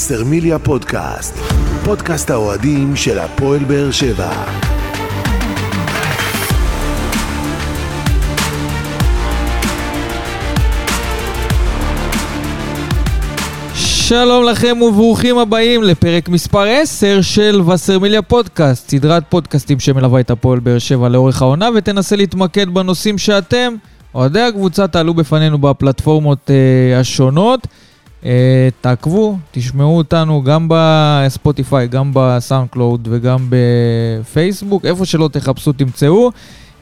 וסרמיליה פודקאסט, פודקאסט האוהדים של הפועל באר שבע. שלום לכם וברוכים הבאים לפרק מספר 10 של וסרמיליה פודקאסט, סדרת פודקאסטים שמלווה את הפועל באר שבע לאורך העונה ותנסה להתמקד בנושאים שאתם, אוהדי הקבוצה, תעלו בפנינו בפלטפורמות אה, השונות. אה, תעקבו, תשמעו אותנו גם בספוטיפיי, גם בסאונד קלוד וגם בפייסבוק, איפה שלא תחפשו תמצאו.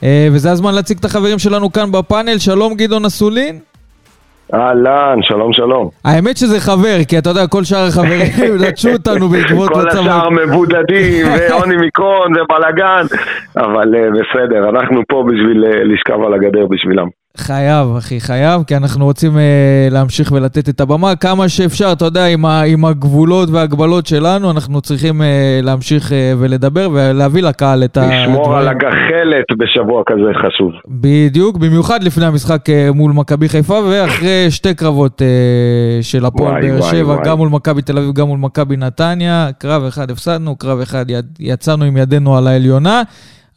אה, וזה הזמן להציג את החברים שלנו כאן בפאנל. שלום גדעון אסולין. אהלן, שלום שלום. האמת שזה חבר, כי אתה יודע, כל שאר החברים נטשו אותנו בעקבות כל מצב... השאר מבודדים, ועוני מיקרון, ובלאגן, אבל אה, בסדר, אנחנו פה בשביל אה, לשכב על הגדר בשבילם. חייב, אחי, חייב, כי אנחנו רוצים אה, להמשיך ולתת את הבמה כמה שאפשר, אתה יודע, עם, ה, עם הגבולות וההגבלות שלנו, אנחנו צריכים אה, להמשיך אה, ולדבר ולהביא לקהל את הדברים. לשמור על הגחלת בשבוע כזה חשוב. בדיוק, במיוחד לפני המשחק אה, מול מכבי חיפה, ואחרי שתי קרבות אה, של הפועל באר שבע, וואי. גם מול מכבי תל אביב, גם מול מכבי נתניה. קרב אחד הפסדנו, קרב אחד יצאנו עם ידינו על העליונה.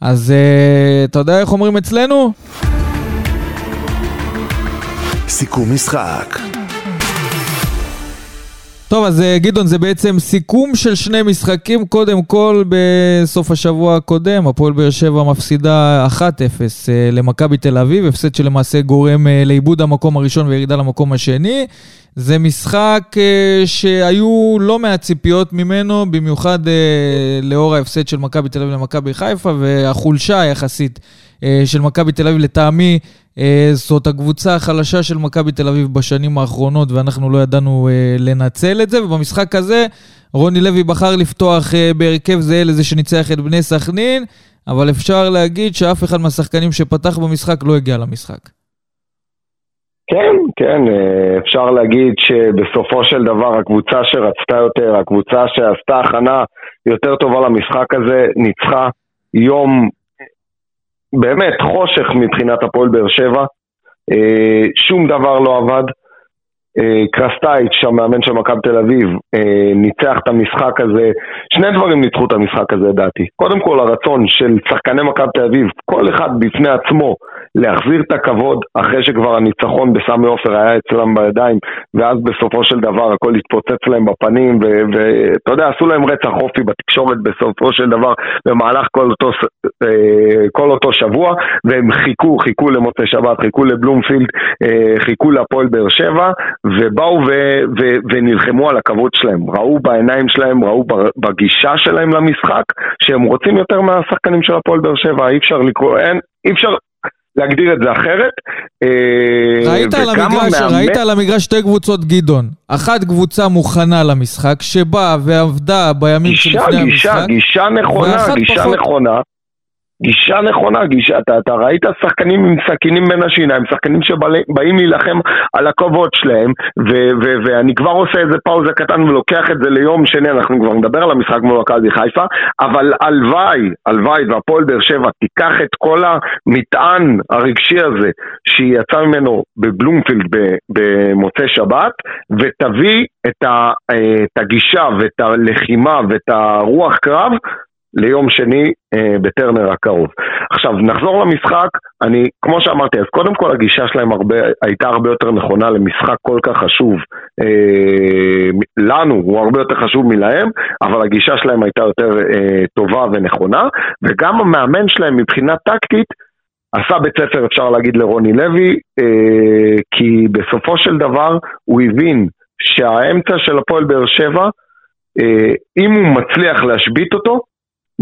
אז אה, אתה יודע איך אומרים אצלנו? סיכום משחק. טוב, אז אה, גדעון, זה בעצם סיכום של שני משחקים. קודם כל, בסוף השבוע הקודם, הפועל באר שבע מפסידה 1-0 אה, למכבי תל אביב, הפסד שלמעשה גורם אה, לאיבוד המקום הראשון וירידה למקום השני. זה משחק שהיו לא מעט ציפיות ממנו, במיוחד לאור ההפסד של מכבי תל אביב למכבי חיפה, והחולשה היחסית של מכבי תל אביב לטעמי. אה, זאת הקבוצה החלשה של מכבי תל אביב בשנים האחרונות, ואנחנו לא ידענו אה, לנצל את זה. ובמשחק הזה, רוני לוי בחר לפתוח אה, בהרכב זהה לזה שניצח את בני סכנין, אבל אפשר להגיד שאף אחד מהשחקנים שפתח במשחק לא הגיע למשחק. כן, כן, אה, אפשר להגיד שבסופו של דבר הקבוצה שרצתה יותר, הקבוצה שעשתה הכנה יותר טובה למשחק הזה, ניצחה יום באמת חושך מבחינת הפועל באר שבע. אה, שום דבר לא עבד. אה, קרסטייץ', המאמן של מכבי תל אביב, אה, ניצח את המשחק הזה. שני דברים ניצחו את המשחק הזה, לדעתי. קודם כל, הרצון של שחקני מכבי תל אביב, כל אחד בפני עצמו, להחזיר את הכבוד אחרי שכבר הניצחון בסמי עופר היה אצלם בידיים, ואז בסופו של דבר הכל התפוצץ להם בפנים, ואתה יודע, עשו להם רצח אופי בתקשורת בסופו של דבר במהלך כל אותו, אה, כל אותו שבוע, והם חיכו, חיכו למוצאי שבת, חיכו לבלומפילד, אה, חיכו להפועל באר שבע, ובאו ו- ו- ונלחמו על הכבוד שלהם. ראו בעיניים שלהם, ראו בגישה שלהם למשחק, שהם רוצים יותר מהשחקנים של הפועל באר שבע, אי אפשר לקרוא, אין, אי אפשר להגדיר את זה אחרת. אה, ראית על, המגרש, המאמן- ראית על המגרש שתי קבוצות גדעון. אחת קבוצה מוכנה למשחק, שבאה ועבדה בימים גישה, שלפני גישה, המשחק. גישה נכונה, ואחת גישה פחות. נכונה. גישה נכונה, גישה, אתה, אתה ראית שחקנים עם סכינים בין השיניים, שחקנים שבאים להילחם על הכבוד שלהם, ו- ו- ואני כבר עושה איזה פאוזה קטן ולוקח את זה ליום שני, אנחנו כבר נדבר על המשחק מול מכבי חיפה, אבל הלוואי, הלוואי והפועל באר שבע תיקח את כל המטען הרגשי הזה שהיא יצאה ממנו בבלומפילד במוצאי שבת, ותביא את, ה- אה, את הגישה ואת הלחימה ואת הרוח קרב ליום שני אה, בטרנר הקרוב. עכשיו, נחזור למשחק, אני, כמו שאמרתי, אז קודם כל הגישה שלהם הרבה, הייתה הרבה יותר נכונה למשחק כל כך חשוב. אה, לנו הוא הרבה יותר חשוב מלהם, אבל הגישה שלהם הייתה יותר אה, טובה ונכונה, וגם המאמן שלהם מבחינה טקטית, עשה בית ספר אפשר להגיד לרוני לוי, אה, כי בסופו של דבר הוא הבין שהאמצע של הפועל באר שבע, אה, אם הוא מצליח להשבית אותו,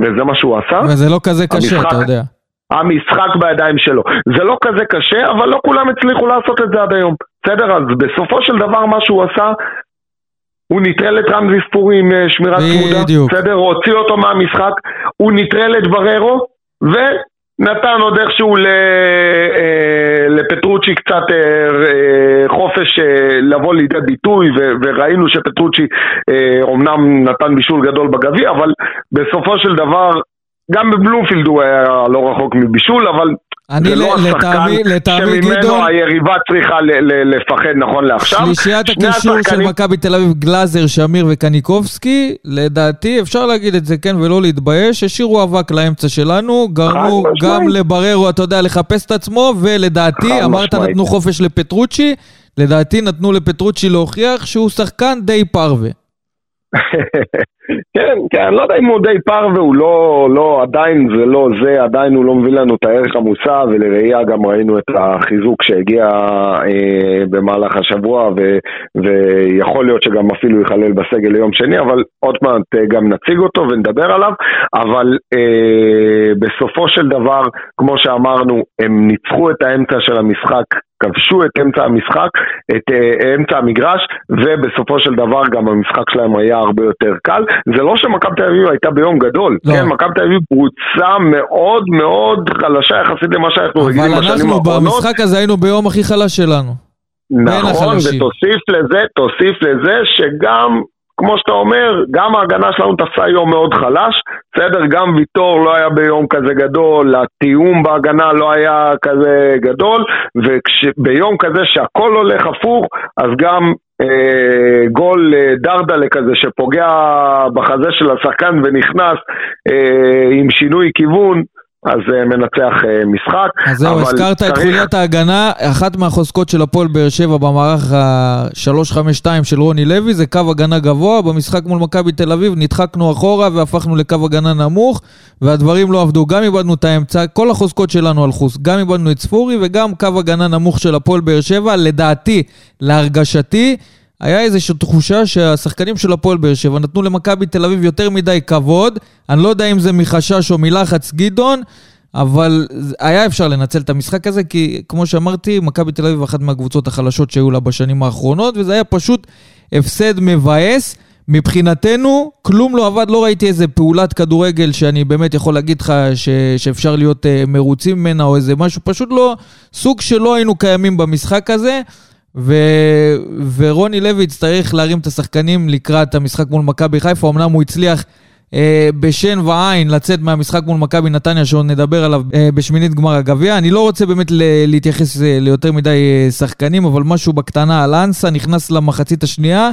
וזה מה שהוא עשה, וזה לא כזה קשה, המשחק- אתה יודע. המשחק בידיים שלו. זה לא כזה קשה, אבל לא כולם הצליחו לעשות את זה עד היום. בסדר? אז בסופו של דבר מה שהוא עשה, הוא נטרל את רמזי ספורי עם אה, שמירת צמודה. בדיוק. בסדר? הוציא אותו מהמשחק, הוא נטרל את בררו, ונתן עוד איכשהו. אה, לפטרוצ'י קצת אה, אה, חופש לבוא לידי ביטוי, וראינו שפטרוצ'י אומנם נתן בישול גדול בגביע, אבל בסופו של דבר גם בבלומפילד הוא היה לא רחוק מבישול, אבל אני לא לטעמי- לטעמי, שממנו גדעון- היריבה צריכה ל- ל- לפחד נכון לעכשיו. שלישיית הקישור של מכבי תל אביב, גלאזר, שמיר וקניקובסקי, לדעתי, אפשר להגיד את זה כן ולא להתבייש, השאירו אבק לאמצע שלנו, גרמו. גם לבררו, אתה יודע, לחפש את עצמו, ולדעתי, אמרת. נתנו חופש לפטרוצ'י, לדעתי נתנו לפטרוצ'י להוכיח שהוא שחקן די פרווה. כן, כן, אני לא יודע אם הוא די פרווה, הוא לא, לא, עדיין זה לא זה, עדיין הוא לא מביא לנו את הערך המוסף, ולראייה גם ראינו את החיזוק שהגיע אה, במהלך השבוע, ו, ויכול להיות שגם אפילו ייכלל בסגל ליום שני, אבל עוד מעט אה, גם נציג אותו ונדבר עליו, אבל אה, בסופו של דבר, כמו שאמרנו, הם ניצחו את האמצע של המשחק כבשו את אמצע המשחק, את uh, אמצע המגרש, ובסופו של דבר גם המשחק שלהם היה הרבה יותר קל. זה לא שמכבי תל אביב הייתה ביום גדול, לא. כן, מכבי תל אביב קבוצה מאוד מאוד חלשה יחסית למה שאנחנו רגילים אבל בשנים אנחנו האחרונות. במשחק הזה היינו ביום הכי חלש שלנו. נכון. ותוסיף לזה, תוסיף לזה שגם, כמו שאתה אומר, גם ההגנה שלנו תפסה יום מאוד חלש, בסדר, גם ויטור לא היה ביום כזה גדול, התיאום בהגנה לא היה כזה גדול, וביום כזה שהכל הולך הפוך, אז גם אה, גול אה, דרדלה כזה שפוגע בחזה של השחקן ונכנס אה, עם שינוי כיוון, אז אה, מנצח אה, משחק. אז זהו, הזכרת את צריך- חוליית ההגנה, אחת מהחוזקות של הפועל באר שבע במערך ה-352 של רוני לוי זה קו הגנה גבוה, במשחק מול מכבי תל אביב נדחקנו אחורה והפכנו לקו הגנה נמוך, והדברים לא עבדו, גם איבדנו את האמצע, כל החוזקות שלנו הלכו, גם איבדנו את ספורי וגם קו הגנה נמוך של הפועל באר שבע, לדעתי, להרגשתי, היה איזושהי תחושה שהשחקנים של הפועל באר שבע נתנו למכבי תל אביב יותר מדי כבוד, אני לא יודע אם זה מחשש או מלחץ גדעון, אבל היה אפשר לנצל את המשחק הזה, כי כמו שאמרתי, מכבי תל אביב אחת מהקבוצות החלשות שהיו לה בשנים האחרונות, וזה היה פשוט הפסד מבאס. מבחינתנו, כלום לא עבד, לא ראיתי איזה פעולת כדורגל שאני באמת יכול להגיד לך ש... שאפשר להיות uh, מרוצים ממנה או איזה משהו, פשוט לא, סוג שלא היינו קיימים במשחק הזה. ו... ורוני לוי יצטרך להרים את השחקנים לקראת המשחק מול מכבי חיפה, אמנם הוא הצליח אה, בשן ועין לצאת מהמשחק מול מכבי נתניה, שעוד נדבר עליו אה, בשמינית גמר הגביע. אני לא רוצה באמת להתייחס אה, ליותר מדי שחקנים, אבל משהו בקטנה על אנסה, נכנס למחצית השנייה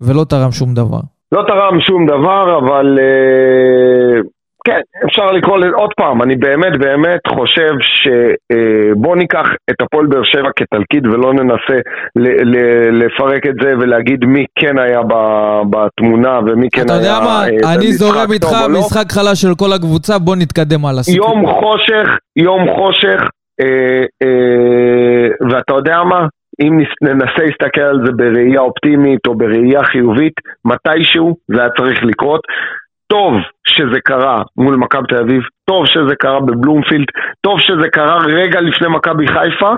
ולא תרם שום דבר. לא תרם שום דבר, אבל כן, אפשר לקרוא לזה עוד פעם, אני באמת באמת חושב שבוא ניקח את הפועל באר שבע כתלכיד ולא ננסה ל- ל- לפרק את זה ולהגיד מי כן היה ב- בתמונה ומי כן אתה היה יודע מה, אה, אני זורם איתך, לא. משחק חלש של כל הקבוצה, בוא נתקדם הלאה. יום חושך, יום חושך, אה, אה, ואתה יודע מה? אם נס- ננסה להסתכל על זה בראייה אופטימית או בראייה חיובית, מתישהו זה היה צריך לקרות. טוב שזה קרה מול מכבי תל אביב, טוב שזה קרה בבלומפילד, טוב שזה קרה רגע לפני מכבי חיפה,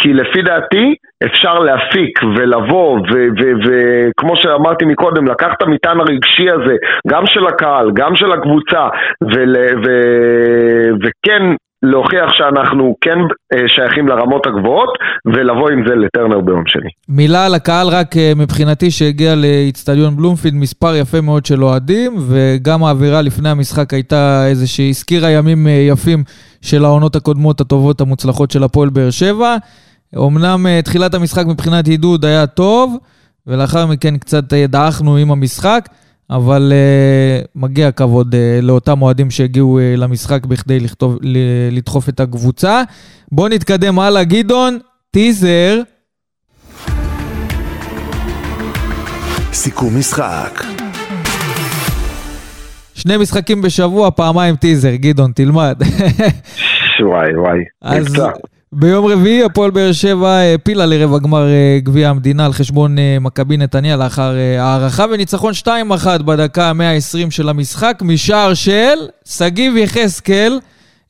כי לפי דעתי אפשר להפיק ולבוא, וכמו שאמרתי מקודם, לקחת את המטען הרגשי הזה, גם של הקהל, גם של הקבוצה, וכן להוכיח שאנחנו כן אה, שייכים לרמות הגבוהות, ולבוא עם זה לטרנר ביום שני. מילה על הקהל רק אה, מבחינתי שהגיע לאיצטדיון בלומפילד, מספר יפה מאוד של אוהדים, וגם האווירה לפני המשחק הייתה איזושהי, הזכירה ימים אה, יפים של העונות הקודמות הטובות המוצלחות של הפועל באר שבע. אמנם תחילת המשחק מבחינת עידוד היה טוב, ולאחר מכן קצת דעכנו עם המשחק, אבל uh, מגיע כבוד uh, לאותם אוהדים שהגיעו uh, למשחק בכדי לכתוב, ל- לדחוף את הקבוצה. בואו נתקדם הלאה, גדעון, טיזר. סיכום משחק. שני משחקים בשבוע, פעמיים טיזר, גדעון, תלמד. וואי וואי, אז נפצע. ביום רביעי הפועל באר שבע העפילה לרבע גמר אה, גביע המדינה על חשבון אה, מכבי נתניה לאחר אה, הערכה וניצחון 2-1 בדקה ה-120 של המשחק משער של שגיב יחזקאל,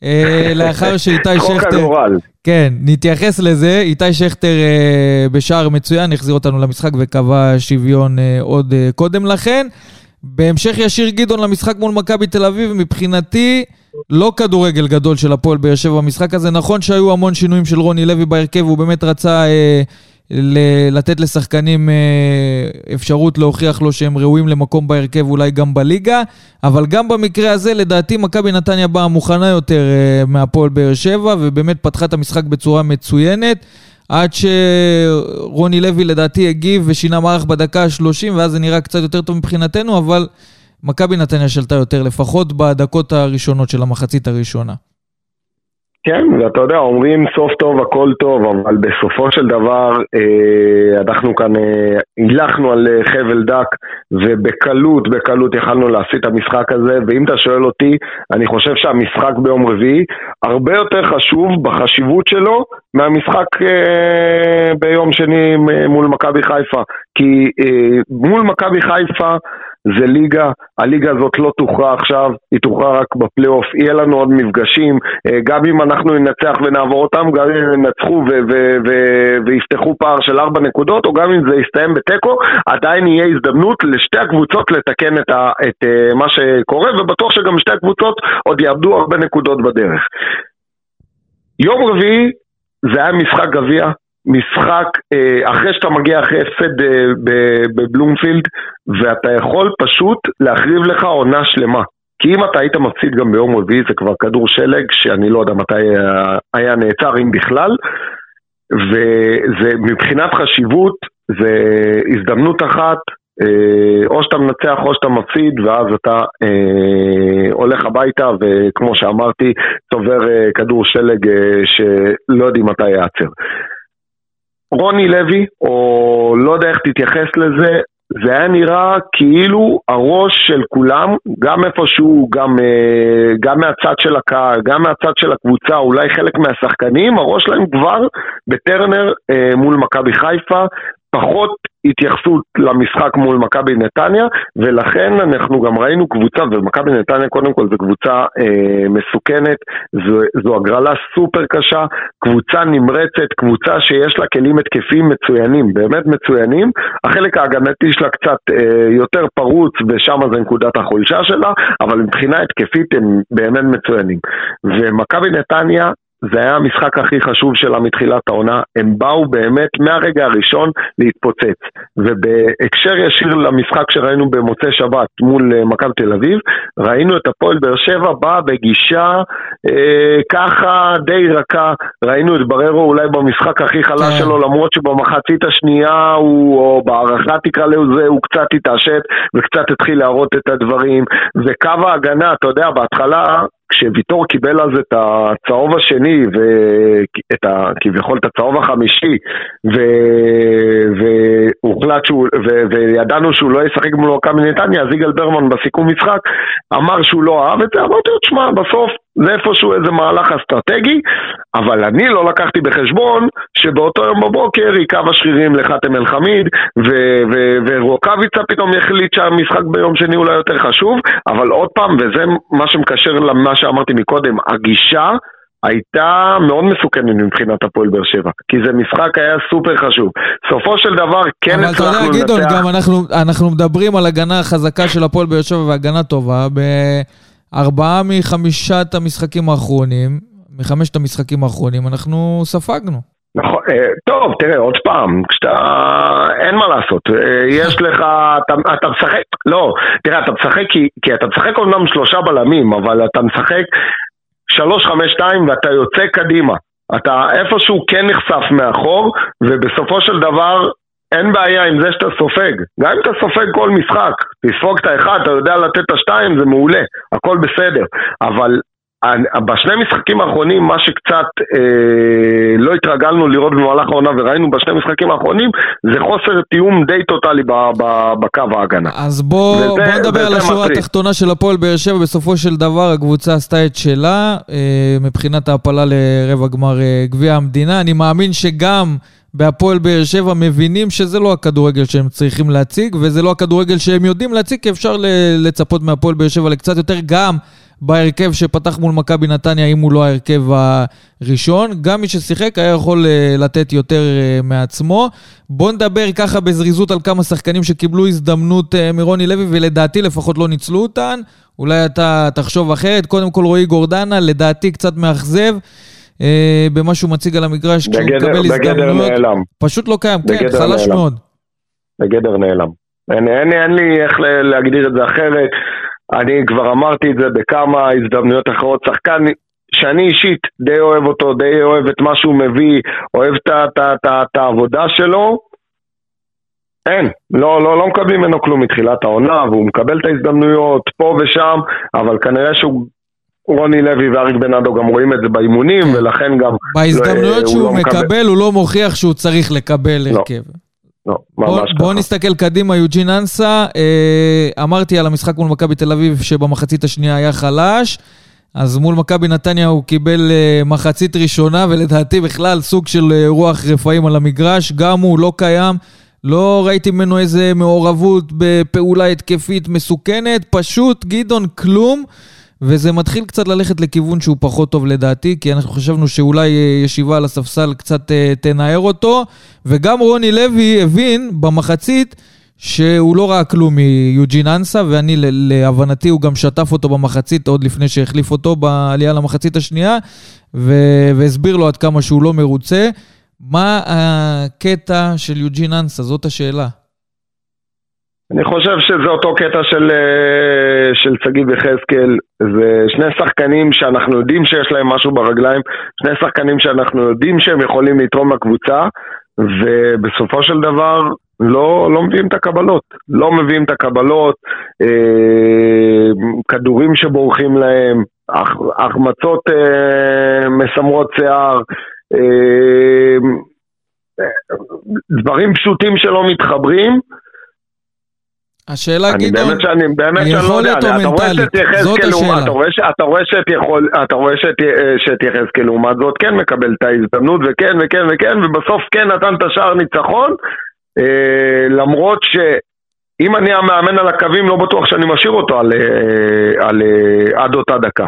אה, לאחר שאיתי שכטר... הגורל. כן, נתייחס לזה. איתי שכטר אה, בשער מצוין, החזיר אותנו למשחק וקבע שוויון אה, עוד אה, קודם לכן. בהמשך ישיר גדעון למשחק מול מכבי תל אביב, מבחינתי לא כדורגל גדול של הפועל באר שבע במשחק הזה. נכון שהיו המון שינויים של רוני לוי בהרכב, הוא באמת רצה אה, לתת לשחקנים אפשרות להוכיח לו שהם ראויים למקום בהרכב, אולי גם בליגה, אבל גם במקרה הזה, לדעתי, מכבי נתניה באה מוכנה יותר מהפועל באר שבע, ובאמת פתחה את המשחק בצורה מצוינת. עד שרוני לוי לדעתי הגיב ושינה מערך בדקה ה-30, ואז זה נראה קצת יותר טוב מבחינתנו, אבל מכבי נתניה שלטה יותר, לפחות בדקות הראשונות של המחצית הראשונה. כן, ואתה יודע, אומרים סוף טוב הכל טוב, אבל בסופו של דבר אה, אנחנו כאן אה, הילכנו על אה, חבל דק ובקלות, בקלות יכלנו להסיט את המשחק הזה, ואם אתה שואל אותי, אני חושב שהמשחק ביום רביעי הרבה יותר חשוב בחשיבות שלו מהמשחק אה, ביום שני מול מכבי חיפה. כי אה, מול מכבי חיפה זה ליגה, הליגה הזאת לא תוכרע עכשיו, היא תוכרע רק בפלייאוף, יהיה לנו עוד מפגשים, אה, גם אם אנחנו ננצח ונעבור אותם, גם אם הם ינצחו ויפתחו פער של ארבע נקודות, או גם אם זה יסתיים בתיקו, עדיין יהיה הזדמנות לשתי הקבוצות לתקן את, ה, את uh, מה שקורה, ובטוח שגם שתי הקבוצות עוד יאבדו הרבה נקודות בדרך. יום רביעי זה היה משחק גביע, משחק אה, אחרי שאתה מגיע אחרי הפסד אה, בבלומפילד ואתה יכול פשוט להחריב לך עונה שלמה. כי אם אתה היית מפסיד גם ביום רביעי זה כבר כדור שלג שאני לא יודע מתי היה, היה נעצר אם בכלל וזה מבחינת חשיבות זה הזדמנות אחת אה, או שאתה מנצח או שאתה מפסיד ואז אתה אה, הולך הביתה וכמו שאמרתי צובר אה, כדור שלג אה, שלא יודעים מתי ייעצר. רוני לוי, או לא יודע איך תתייחס לזה, זה היה נראה כאילו הראש של כולם, גם איפשהו, גם, אה, גם מהצד של הקהל, גם מהצד של הקבוצה, אולי חלק מהשחקנים, הראש שלהם כבר בטרנר אה, מול מכבי חיפה, פחות התייחסות למשחק מול מכבי נתניה, ולכן אנחנו גם ראינו קבוצה, ומכבי נתניה קודם כל זו קבוצה אה, מסוכנת, זו, זו הגרלה סופר קשה, קבוצה נמרצת, קבוצה שיש לה כלים התקפיים מצוינים, באמת מצוינים, החלק ההגנתי שלה קצת אה, יותר פרוץ, ושם זה נקודת החולשה שלה, אבל מבחינה התקפית הם באמת מצוינים. ומכבי נתניה זה היה המשחק הכי חשוב שלה מתחילת העונה, הם באו באמת מהרגע הראשון להתפוצץ. ובהקשר ישיר למשחק שראינו במוצאי שבת מול אה, מכבי תל אביב, ראינו את הפועל באר שבע באה בגישה אה, ככה די רכה, ראינו את בררו אולי במשחק הכי חלש כן. שלו, למרות שבמחצית השנייה הוא, או בהערכה תקרא לזה, הוא קצת התעשת וקצת התחיל להראות את הדברים, וקו ההגנה, אתה יודע, בהתחלה כשוויטור קיבל אז את הצהוב השני ואת ה, כביכול את הצהוב החמישי ו, והוחלט שהוא, ו, וידענו שהוא לא ישחק מול מכבי נתניה, אז יגאל ברמן בסיכום משחק אמר שהוא לא אהב את זה, אמרתי לו, תשמע, בסוף זה איפשהו איזה מהלך אסטרטגי, אבל אני לא לקחתי בחשבון שבאותו יום בבוקר יקו השרירים לחאתם אל-חמיד ורוקאביצה פתאום יחליט שהמשחק ביום שני אולי יותר חשוב, אבל עוד פעם, וזה מה שמקשר למה שאמרתי מקודם, הגישה הייתה מאוד מסוכנת מבחינת הפועל באר שבע, כי זה משחק היה סופר חשוב. סופו של דבר כן הצלחנו לנצח... אבל אתה יודע, גדעון, גם אנחנו, אנחנו מדברים על הגנה חזקה של הפועל באר שבע והגנה טובה. ב... ארבעה מחמישת המשחקים האחרונים, מחמשת המשחקים האחרונים, אנחנו ספגנו. נכון, אה, טוב, תראה, עוד פעם, כשאתה... אין מה לעשות, אה, יש לך, אתה, אתה משחק, לא, תראה, אתה משחק כי, כי אתה משחק אומנם שלושה בלמים, אבל אתה משחק שלוש, חמש, שתיים ואתה יוצא קדימה. אתה איפשהו כן נחשף מאחור, ובסופו של דבר אין בעיה עם זה שאתה סופג. גם אם אתה סופג כל משחק, תספוג את האחד, אתה יודע לתת את השתיים, זה מעולה, הכל בסדר. אבל בשני משחקים האחרונים, מה שקצת אה, לא התרגלנו לראות במהלך העונה וראינו בשני משחקים האחרונים, זה חוסר תיאום די טוטאלי בקו ההגנה. אז בוא, וזה, בוא נדבר על השורה התחתונה של הפועל באר שבע. בסופו של דבר הקבוצה עשתה את שלה אה, מבחינת ההעפלה לרבע גמר אה, גביע המדינה. אני מאמין שגם... בהפועל באר שבע מבינים שזה לא הכדורגל שהם צריכים להציג, וזה לא הכדורגל שהם יודעים להציג, כי אפשר לצפות מהפועל באר שבע לקצת יותר, גם בהרכב שפתח מול מכבי נתניה, אם הוא לא ההרכב הראשון. גם מי ששיחק היה יכול אה, לתת יותר אה, מעצמו. בואו נדבר ככה בזריזות על כמה שחקנים שקיבלו הזדמנות אה, מרוני לוי, ולדעתי לפחות לא ניצלו אותן. אולי אתה תחשוב אחרת. קודם כל רועי גורדנה, לדעתי קצת מאכזב. במה שהוא מציג על המגרש, כשהוא מקבל הזדמנויות, נעלם. פשוט לא קיים, כן, חלש נעלם. מאוד. בגדר נעלם. אין, אין, אין לי איך להגדיר את זה אחרת. אני כבר אמרתי את זה בכמה הזדמנויות אחרות. שחקן שאני אישית די אוהב אותו, די אוהב את מה שהוא מביא, אוהב את העבודה שלו. אין, לא, לא, לא מקבלים ממנו כלום מתחילת העונה, והוא מקבל את ההזדמנויות פה ושם, אבל כנראה שהוא... רוני לוי ואריק בנאדו גם רואים את זה באימונים, כן. ולכן גם... בהזדמנויות הוא שהוא לא מקבל. מקבל, הוא לא מוכיח שהוא צריך לקבל לא, הרכב. לא, ממש בוא ככה. נסתכל קדימה, יוג'ין אנסה, אה, אמרתי על המשחק מול מכבי תל אביב שבמחצית השנייה היה חלש, אז מול מכבי נתניה הוא קיבל אה, מחצית ראשונה, ולדעתי בכלל סוג של אה, רוח רפאים על המגרש, גם הוא לא קיים, לא ראיתי ממנו איזה מעורבות בפעולה התקפית מסוכנת, פשוט גדעון כלום. וזה מתחיל קצת ללכת לכיוון שהוא פחות טוב לדעתי, כי אנחנו חשבנו שאולי אה, ישיבה על הספסל קצת אה, תנער אותו, וגם רוני לוי הבין במחצית שהוא לא ראה כלום מיוג'ין אנסה, ואני להבנתי הוא גם שטף אותו במחצית עוד לפני שהחליף אותו בעלייה למחצית השנייה, ו- והסביר לו עד כמה שהוא לא מרוצה. מה הקטע של יוג'ין אנסה? זאת השאלה. אני חושב שזה אותו קטע של, אה, של שגיב יחזקאל, זה שני שחקנים שאנחנו יודעים שיש להם משהו ברגליים, שני שחקנים שאנחנו יודעים שהם יכולים לתרום לקבוצה, ובסופו של דבר לא, לא מביאים את הקבלות, לא מביאים את הקבלות, אה, כדורים שבורחים להם, הח, החמצות אה, מסמרות שיער, אה, דברים פשוטים שלא מתחברים, השאלה, אני גדעון, באמת שאני, באמת שאני לא יודע, יכולת או אתה רואה מנטלית? זאת לעומת- השאלה. אתה רואה ש- אתה רואה שאת יכול, אתה רואה שאת- יחזקאל לעומת זאת כן מקבל את ההזדמנות וכן וכן וכן ובסוף כן נתן את השער ניצחון אה, למרות שאם אני המאמן על הקווים לא בטוח שאני משאיר אותו על, אה, על, אה, עד אותה דקה.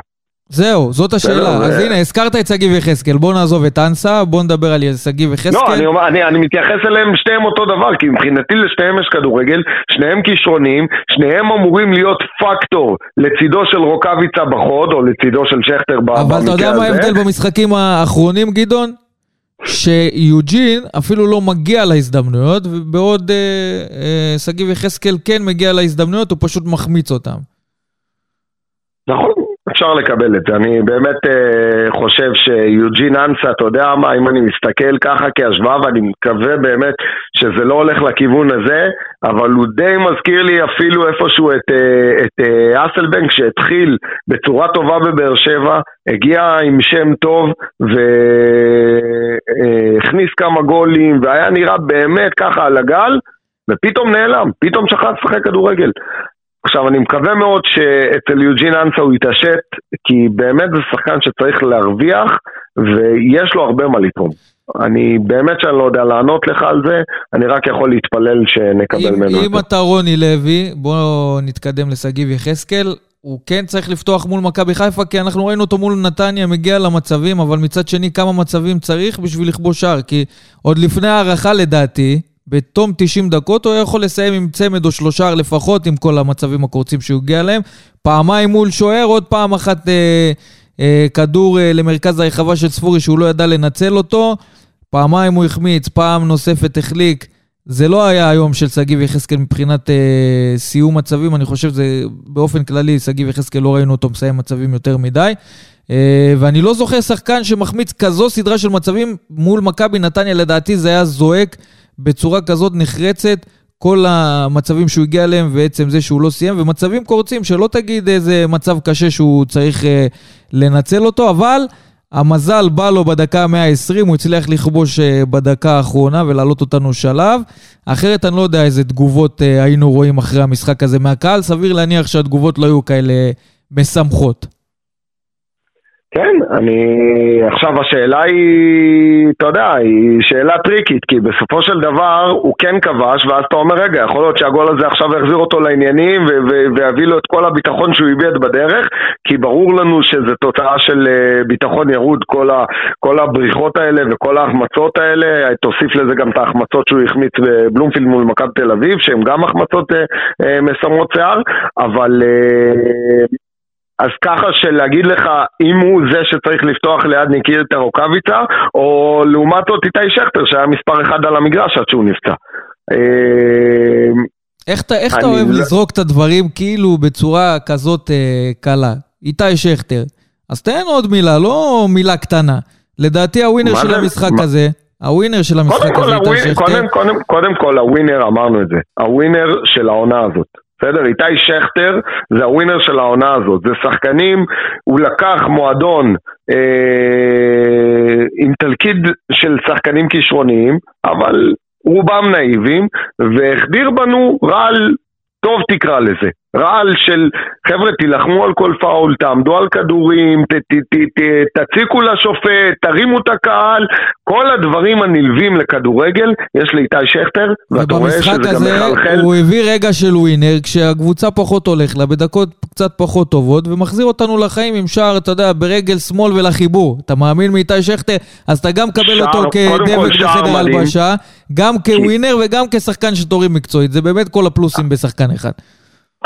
זהו, זאת השאלה. אז הנה, הזכרת את שגיב יחזקאל, בוא נעזוב את אנסה, בוא נדבר על שגיב לא, יחזקאל. אני, אומר- אני, אני מתייחס אליהם שניהם אותו דבר, כי מבחינתי לשניהם יש כדורגל, שניהם כישרונים, שניהם אמורים להיות פקטור לצידו של רוקאביצה בחוד, או לצידו של שכטר במקרה הזה. אבל אתה יודע מה ההבדל במשחקים האחרונים, גדעון? שיוג'ין אפילו לא מגיע להזדמנויות, ובעוד אה, אה, שגיב יחזקאל כן מגיע להזדמנויות, הוא פשוט מחמיץ אותם. נכון, אפשר לקבל את זה. אני באמת אה, חושב שיוג'ין אנסה, אתה יודע מה, אם אני מסתכל ככה כהשוואה, ואני מקווה באמת שזה לא הולך לכיוון הזה, אבל הוא די מזכיר לי אפילו איפשהו את, אה, את אה, אסלבנק שהתחיל בצורה טובה בבאר שבע, הגיע עם שם טוב והכניס כמה גולים, והיה נראה באמת ככה על הגל, ופתאום נעלם, פתאום שכח לשחק כדורגל. עכשיו, אני מקווה מאוד שאצל יוג'ין אנסה הוא יתעשת, כי באמת זה שחקן שצריך להרוויח, ויש לו הרבה מה לתרום. אני באמת שאני לא יודע לענות לך על זה, אני רק יכול להתפלל שנקבל אם, ממנו אם. אתה רוני לוי, בוא נתקדם לשגיב יחזקאל. הוא כן צריך לפתוח מול מכבי חיפה, כי אנחנו ראינו אותו מול נתניה מגיע למצבים, אבל מצד שני, כמה מצבים צריך בשביל לכבוש שער? כי עוד לפני ההערכה, לדעתי, בתום 90 דקות הוא יכול לסיים עם צמד או שלושה לפחות, עם כל המצבים הקורצים שהוא הגיע אליהם. פעמיים מול שוער, עוד פעם אחת אה, אה, כדור אה, למרכז הרחבה של ספורי שהוא לא ידע לנצל אותו. פעמיים הוא החמיץ, פעם נוספת החליק. זה לא היה היום של שגיב יחזקאל מבחינת אה, סיום מצבים, אני חושב שזה באופן כללי, שגיב יחזקאל לא ראינו אותו מסיים מצבים יותר מדי. אה, ואני לא זוכר שחקן שמחמיץ כזו סדרה של מצבים מול מכבי נתניה, לדעתי זה היה זועק בצורה כזאת נחרצת. כל המצבים שהוא הגיע אליהם ועצם זה שהוא לא סיים, ומצבים קורצים, שלא תגיד איזה מצב קשה שהוא צריך אה, לנצל אותו, אבל המזל בא לו בדקה ה-120, הוא הצליח לכבוש אה, בדקה האחרונה ולהעלות אותנו שלב. אחרת אני לא יודע איזה תגובות אה, היינו רואים אחרי המשחק הזה מהקהל, סביר להניח שהתגובות לא היו כאלה משמחות. כן, אני... עכשיו השאלה היא, אתה יודע, היא שאלה טריקית, כי בסופו של דבר הוא כן כבש, ואז אתה אומר, רגע, יכול להיות שהגול הזה עכשיו יחזיר אותו לעניינים ויביא לו את כל הביטחון שהוא איבד בדרך, כי ברור לנו שזה תוצאה של אה, ביטחון ירוד, כל, ה- כל הבריחות האלה וכל ההחמצות האלה, תוסיף לזה גם את ההחמצות שהוא החמיץ בבלומפילד מול מכבי תל אביב, שהן גם החמצות אה, אה, מסמרות שיער, אבל... אה, אז ככה שלהגיד לך אם הוא זה שצריך לפתוח ליד ניקיטה רוקאביצה, או לעומת זאת איתי שכטר שהיה מספר אחד על המגרש עד שהוא נפצע. אה, איך אתה, איך אתה אוהב לא... לזרוק את הדברים כאילו בצורה כזאת אה, קלה? איתי שכטר. אז תן עוד מילה, לא מילה קטנה. לדעתי הווינר של זה? המשחק מה? הזה, הווינר של המשחק הזה, איתי שכטר... קודם, קודם, קודם כל הווינר, אמרנו את זה, הווינר של העונה הזאת. בסדר? איתי שכטר זה הווינר של העונה הזאת. זה שחקנים, הוא לקח מועדון אה, עם תלכיד של שחקנים כישרוניים, אבל רובם נאיבים, והחדיר בנו רעל טוב תקרא לזה. רעל של חבר'ה תילחמו על כל פאול, תעמדו על כדורים, ת, ת, ת, ת, תציקו לשופט, תרימו את הקהל, כל הדברים הנלווים לכדורגל יש לאיתי שכטר, ואתה רואה שזה גם מחלחל. הזה הוא הביא רגע של ווינר, כשהקבוצה פחות הולך לה, בדקות קצת פחות טובות, ומחזיר אותנו לחיים עם שער, אתה יודע, ברגל שמאל ולחיבור. אתה מאמין מאיתי שכטר? אז אתה גם מקבל אותו כדבק בחדר הלבשה, גם כווינר וגם כשחקן שתורים מקצועית. זה באמת כל הפלוסים בשחקן אחד.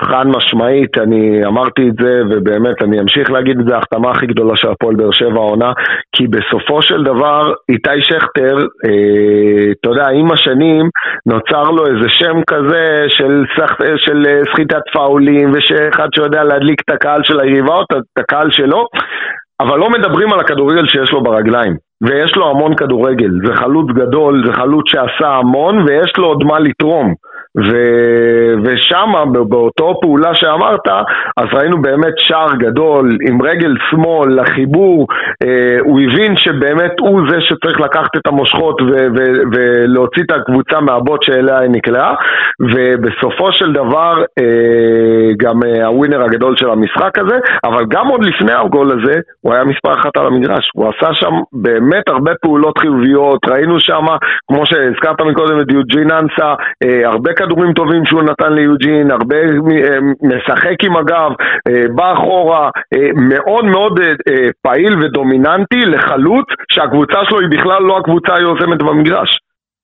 חד משמעית, אני אמרתי את זה, ובאמת אני אמשיך להגיד את זה, ההחתמה הכי גדולה של הפועל באר שבע העונה, כי בסופו של דבר, איתי שכטר, אה, אתה יודע, עם השנים נוצר לו איזה שם כזה של, סח, של אה, סחיטת פאולים, ושאחד שיודע להדליק את הקהל של היריבה, או את הקהל שלו, אבל לא מדברים על הכדורגל שיש לו ברגליים. ויש לו המון כדורגל, זה חלוץ גדול, זה חלוץ שעשה המון, ויש לו עוד מה לתרום. ו... ושם, באותו פעולה שאמרת, אז ראינו באמת שער גדול עם רגל שמאל לחיבור, אה, הוא הבין שבאמת הוא זה שצריך לקחת את המושכות ו... ו... ולהוציא את הקבוצה מהבוט שאליה היא נקלעה, ובסופו של דבר אה, גם אה, הווינר הגדול של המשחק הזה, אבל גם עוד לפני הגול הזה, הוא היה מספר אחת על המגרש, הוא עשה שם באמת הרבה פעולות חיוביות, ראינו שם, כמו שהזכרת מקודם את יוג'ין אנסה, אה, הרבה כדורים טובים שהוא נתן ליוג'ין, הרבה אה, משחק עם הגב, אה, בא אחורה, אה, מאוד מאוד פעיל ודומיננטי לחלוץ שהקבוצה שלו היא בכלל לא הקבוצה היוזמת במגרש.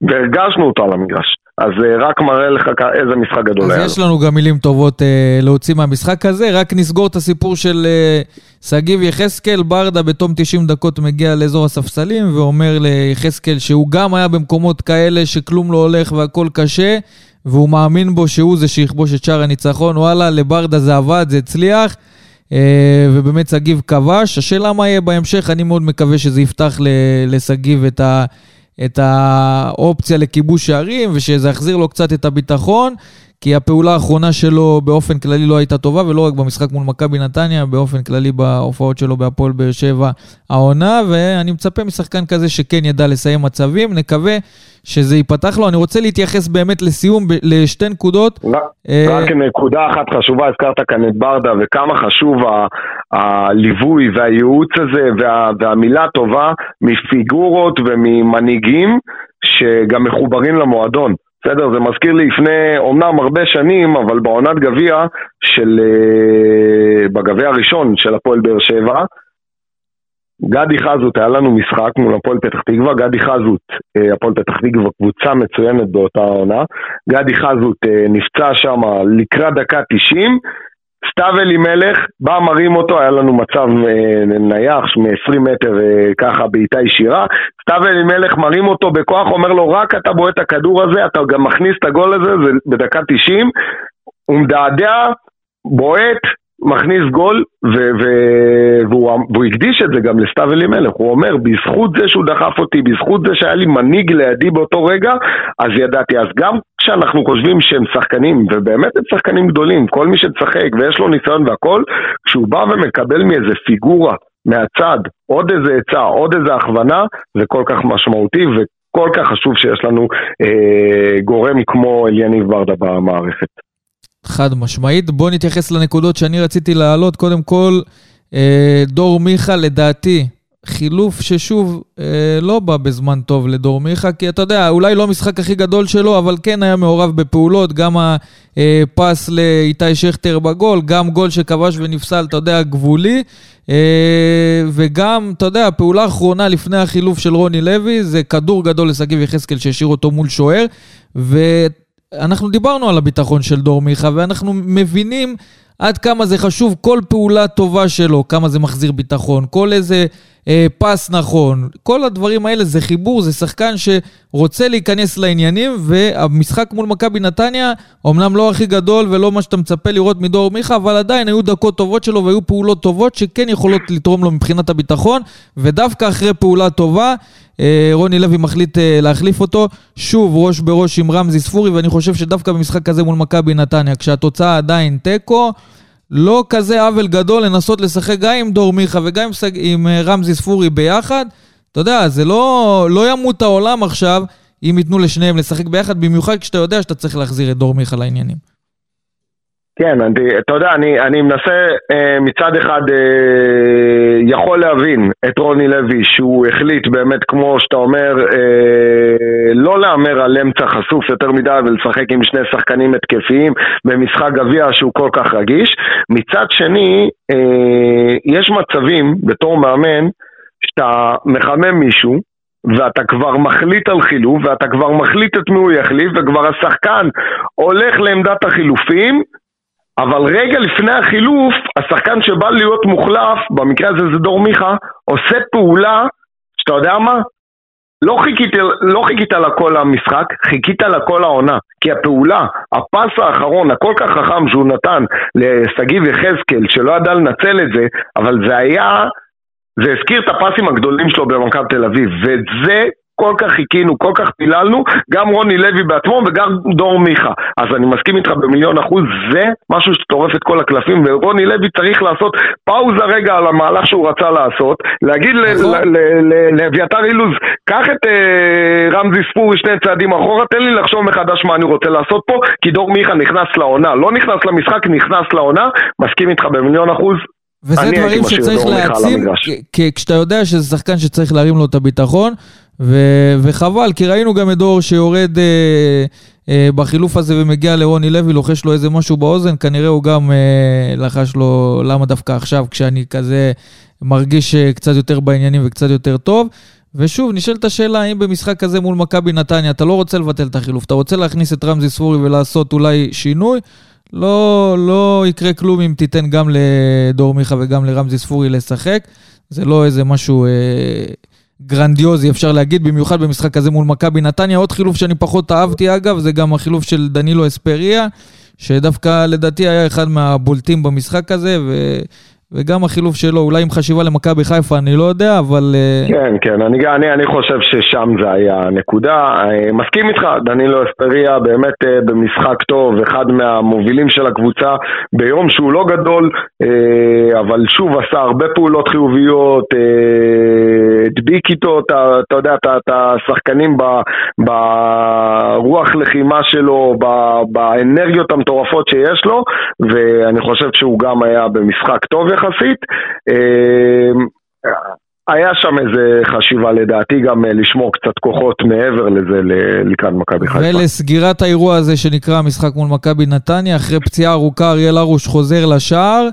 והרגשנו אותו על המגרש. אז רק מראה לך איזה משחק גדול היה. אז יש לנו גם מילים טובות אה, להוציא מהמשחק הזה. רק נסגור את הסיפור של אה, שגיב יחזקאל. ברדה בתום 90 דקות מגיע לאזור הספסלים ואומר ליחזקאל שהוא גם היה במקומות כאלה שכלום לא הולך והכל קשה, והוא מאמין בו שהוא זה שיכבוש את שער הניצחון. וואלה, לברדה זה עבד, זה הצליח. אה, ובאמת שגיב כבש. השאלה מה יהיה בהמשך, אני מאוד מקווה שזה יפתח לשגיב את, ה, את האופציה לכיבוש שערים, ושזה יחזיר לו קצת את הביטחון. כי הפעולה האחרונה שלו באופן כללי לא הייתה טובה, ולא רק במשחק מול מכבי נתניה, באופן כללי בהופעות שלו בהפועל באר שבע העונה, ואני מצפה משחקן כזה שכן ידע לסיים מצבים, נקווה שזה ייפתח לו. אני רוצה להתייחס באמת לסיום לשתי נקודות. אה, רק נקודה אחת חשובה, הזכרת כאן את ברדה, וכמה חשוב הליווי והייעוץ הזה, וה, והמילה טובה מפיגורות וממנהיגים שגם מחוברים למועדון. בסדר, זה מזכיר לי לפני אומנם הרבה שנים, אבל בעונת גביע של... אה, בגביע הראשון של הפועל באר שבע, גדי חזות, היה לנו משחק מול הפועל פתח תקווה, גדי חזות, אה, הפועל פתח תקווה קבוצה מצוינת באותה עונה, גדי חזות אה, נפצע שם לקראת דקה 90, סתיו אלימלך, בא מרים אותו, היה לנו מצב אה, נייח מ-20 מטר אה, ככה בעיטה ישירה, סתיו אלימלך מרים אותו בכוח, אומר לו רק אתה בועט את הכדור הזה, אתה גם מכניס את הגול הזה, זה בדקה 90, הוא מדעדע, בועט, מכניס גול, ו- ו- והוא, והוא הקדיש את זה גם לסתיו אלימלך, הוא אומר, בזכות זה שהוא דחף אותי, בזכות זה שהיה לי מנהיג לידי באותו רגע, אז ידעתי. אז גם כשאנחנו חושבים שהם שחקנים, ובאמת הם שחקנים גדולים, כל מי שצחק ויש לו ניסיון והכל, כשהוא בא ומקבל מאיזה פיגורה מהצד, עוד איזה עצה, עוד איזה הכוונה, זה כל כך משמעותי וכל כך חשוב שיש לנו אה, גורם כמו אליניב ברדה במערכת. חד משמעית. בואו נתייחס לנקודות שאני רציתי להעלות. קודם כל, אה, דור מיכה, לדעתי, חילוף ששוב אה, לא בא בזמן טוב לדור מיכה, כי אתה יודע, אולי לא המשחק הכי גדול שלו, אבל כן היה מעורב בפעולות, גם הפס לאיתי שכטר בגול, גם גול שכבש ונפסל, אתה יודע, גבולי, אה, וגם, אתה יודע, הפעולה האחרונה לפני החילוף של רוני לוי, זה כדור גדול לשגיב יחזקאל שהשאיר אותו מול שוער, ו... אנחנו דיברנו על הביטחון של דור מיכה, ואנחנו מבינים עד כמה זה חשוב כל פעולה טובה שלו, כמה זה מחזיר ביטחון, כל איזה פס נכון, כל הדברים האלה זה חיבור, זה שחקן שרוצה להיכנס לעניינים, והמשחק מול מכבי נתניה, אמנם לא הכי גדול ולא מה שאתה מצפה לראות מדור מיכה, אבל עדיין היו דקות טובות שלו והיו פעולות טובות שכן יכולות לתרום לו מבחינת הביטחון, ודווקא אחרי פעולה טובה, אה, רוני לוי מחליט אה, להחליף אותו, שוב ראש בראש עם רמזי ספורי, ואני חושב שדווקא במשחק הזה מול מכבי נתניה, כשהתוצאה עדיין תיקו, לא כזה עוול גדול לנסות לשחק גם עם דור מיכה וגם עם, עם אה, רמזי ספורי ביחד. אתה יודע, זה לא, לא ימות העולם עכשיו אם ייתנו לשניהם לשחק ביחד, במיוחד כשאתה יודע שאתה צריך להחזיר את דור מיכה לעניינים. כן, אני, אתה יודע, אני, אני מנסה אה, מצד אחד אה, יכול להבין את רוני לוי שהוא החליט באמת כמו שאתה אומר אה, לא להמר על אמצע חשוף יותר מדי ולשחק עם שני שחקנים התקפיים במשחק גביע שהוא כל כך רגיש. מצד שני אה, יש מצבים בתור מאמן שאתה מחמם מישהו ואתה כבר מחליט על חילוף, ואתה כבר מחליט את מי הוא יחליף, וכבר השחקן הולך לעמדת החילופים, אבל רגע לפני החילוף, השחקן שבא להיות מוחלף, במקרה הזה זה דור מיכה, עושה פעולה, שאתה יודע מה? לא חיכית, לא חיכית לכל המשחק, חיכית לכל העונה. כי הפעולה, הפס האחרון, הכל כך חכם שהוא נתן לשגיב יחזקאל, שלא ידע לנצל את זה, אבל זה היה, זה הזכיר את הפסים הגדולים שלו במכבי תל אביב, ואת זה כל כך חיכינו, כל כך פיללנו, גם רוני לוי בעצמו וגם דור מיכה. אז אני מסכים איתך במיליון אחוז, זה משהו שטורף את כל הקלפים, ורוני לוי צריך לעשות פאוזה רגע על המהלך שהוא רצה לעשות, להגיד נכון. לאביתר אילוז, קח את אה, רמזי ספורי שני צעדים אחורה, תן לי לחשוב מחדש מה אני רוצה לעשות פה, כי דור מיכה נכנס לעונה, לא נכנס למשחק, נכנס לעונה, מסכים איתך במיליון אחוז, וזה דברים שצריך להעצים, כשאתה יודע שזה שחקן שצריך להרים לו את הביטחון, ו- וחבל, כי ראינו גם את דור שיורד אה, אה, בחילוף הזה ומגיע לרוני לוי, לוחש לו איזה משהו באוזן, כנראה הוא גם אה, לחש לו למה דווקא עכשיו, כשאני כזה מרגיש אה, קצת יותר בעניינים וקצת יותר טוב. ושוב, נשאלת השאלה, האם במשחק כזה מול מכבי נתניה, אתה לא רוצה לבטל את החילוף, אתה רוצה להכניס את רמזי ספורי ולעשות אולי שינוי, לא, לא יקרה כלום אם תיתן גם לדור מיכה וגם לרמזי ספורי לשחק. זה לא איזה משהו... אה, גרנדיוזי, אפשר להגיד, במיוחד במשחק הזה מול מכבי נתניה. עוד חילוף שאני פחות אהבתי, אגב, זה גם החילוף של דנילו אספריה, שדווקא לדעתי היה אחד מהבולטים במשחק הזה, ו... וגם החילוף שלו, אולי עם חשיבה למכבי חיפה, אני לא יודע, אבל... אה, כן, כן, אני, אני, אני חושב ששם זה היה הנקודה. אה, מסכים איתך, דנילו אספריה באמת אה, במשחק טוב, אחד מהמובילים של הקבוצה ביום שהוא לא גדול, אבל שוב עשה הרבה פעולות חיוביות, הדביק איתו, אתה, אתה יודע, את השחקנים ברוח לחימה שלו, באנרגיות המטורפות שיש לו, ואני חושב שהוא גם היה במשחק טוב יחסית. אמ, היה שם איזה חשיבה לדעתי גם אה, לשמור קצת כוחות מעבר לזה לקראת מכבי חיפה. ולסגירת האירוע הזה שנקרא משחק מול מכבי נתניה, אחרי פציעה ארוכה אריאל הרוש חוזר לשער.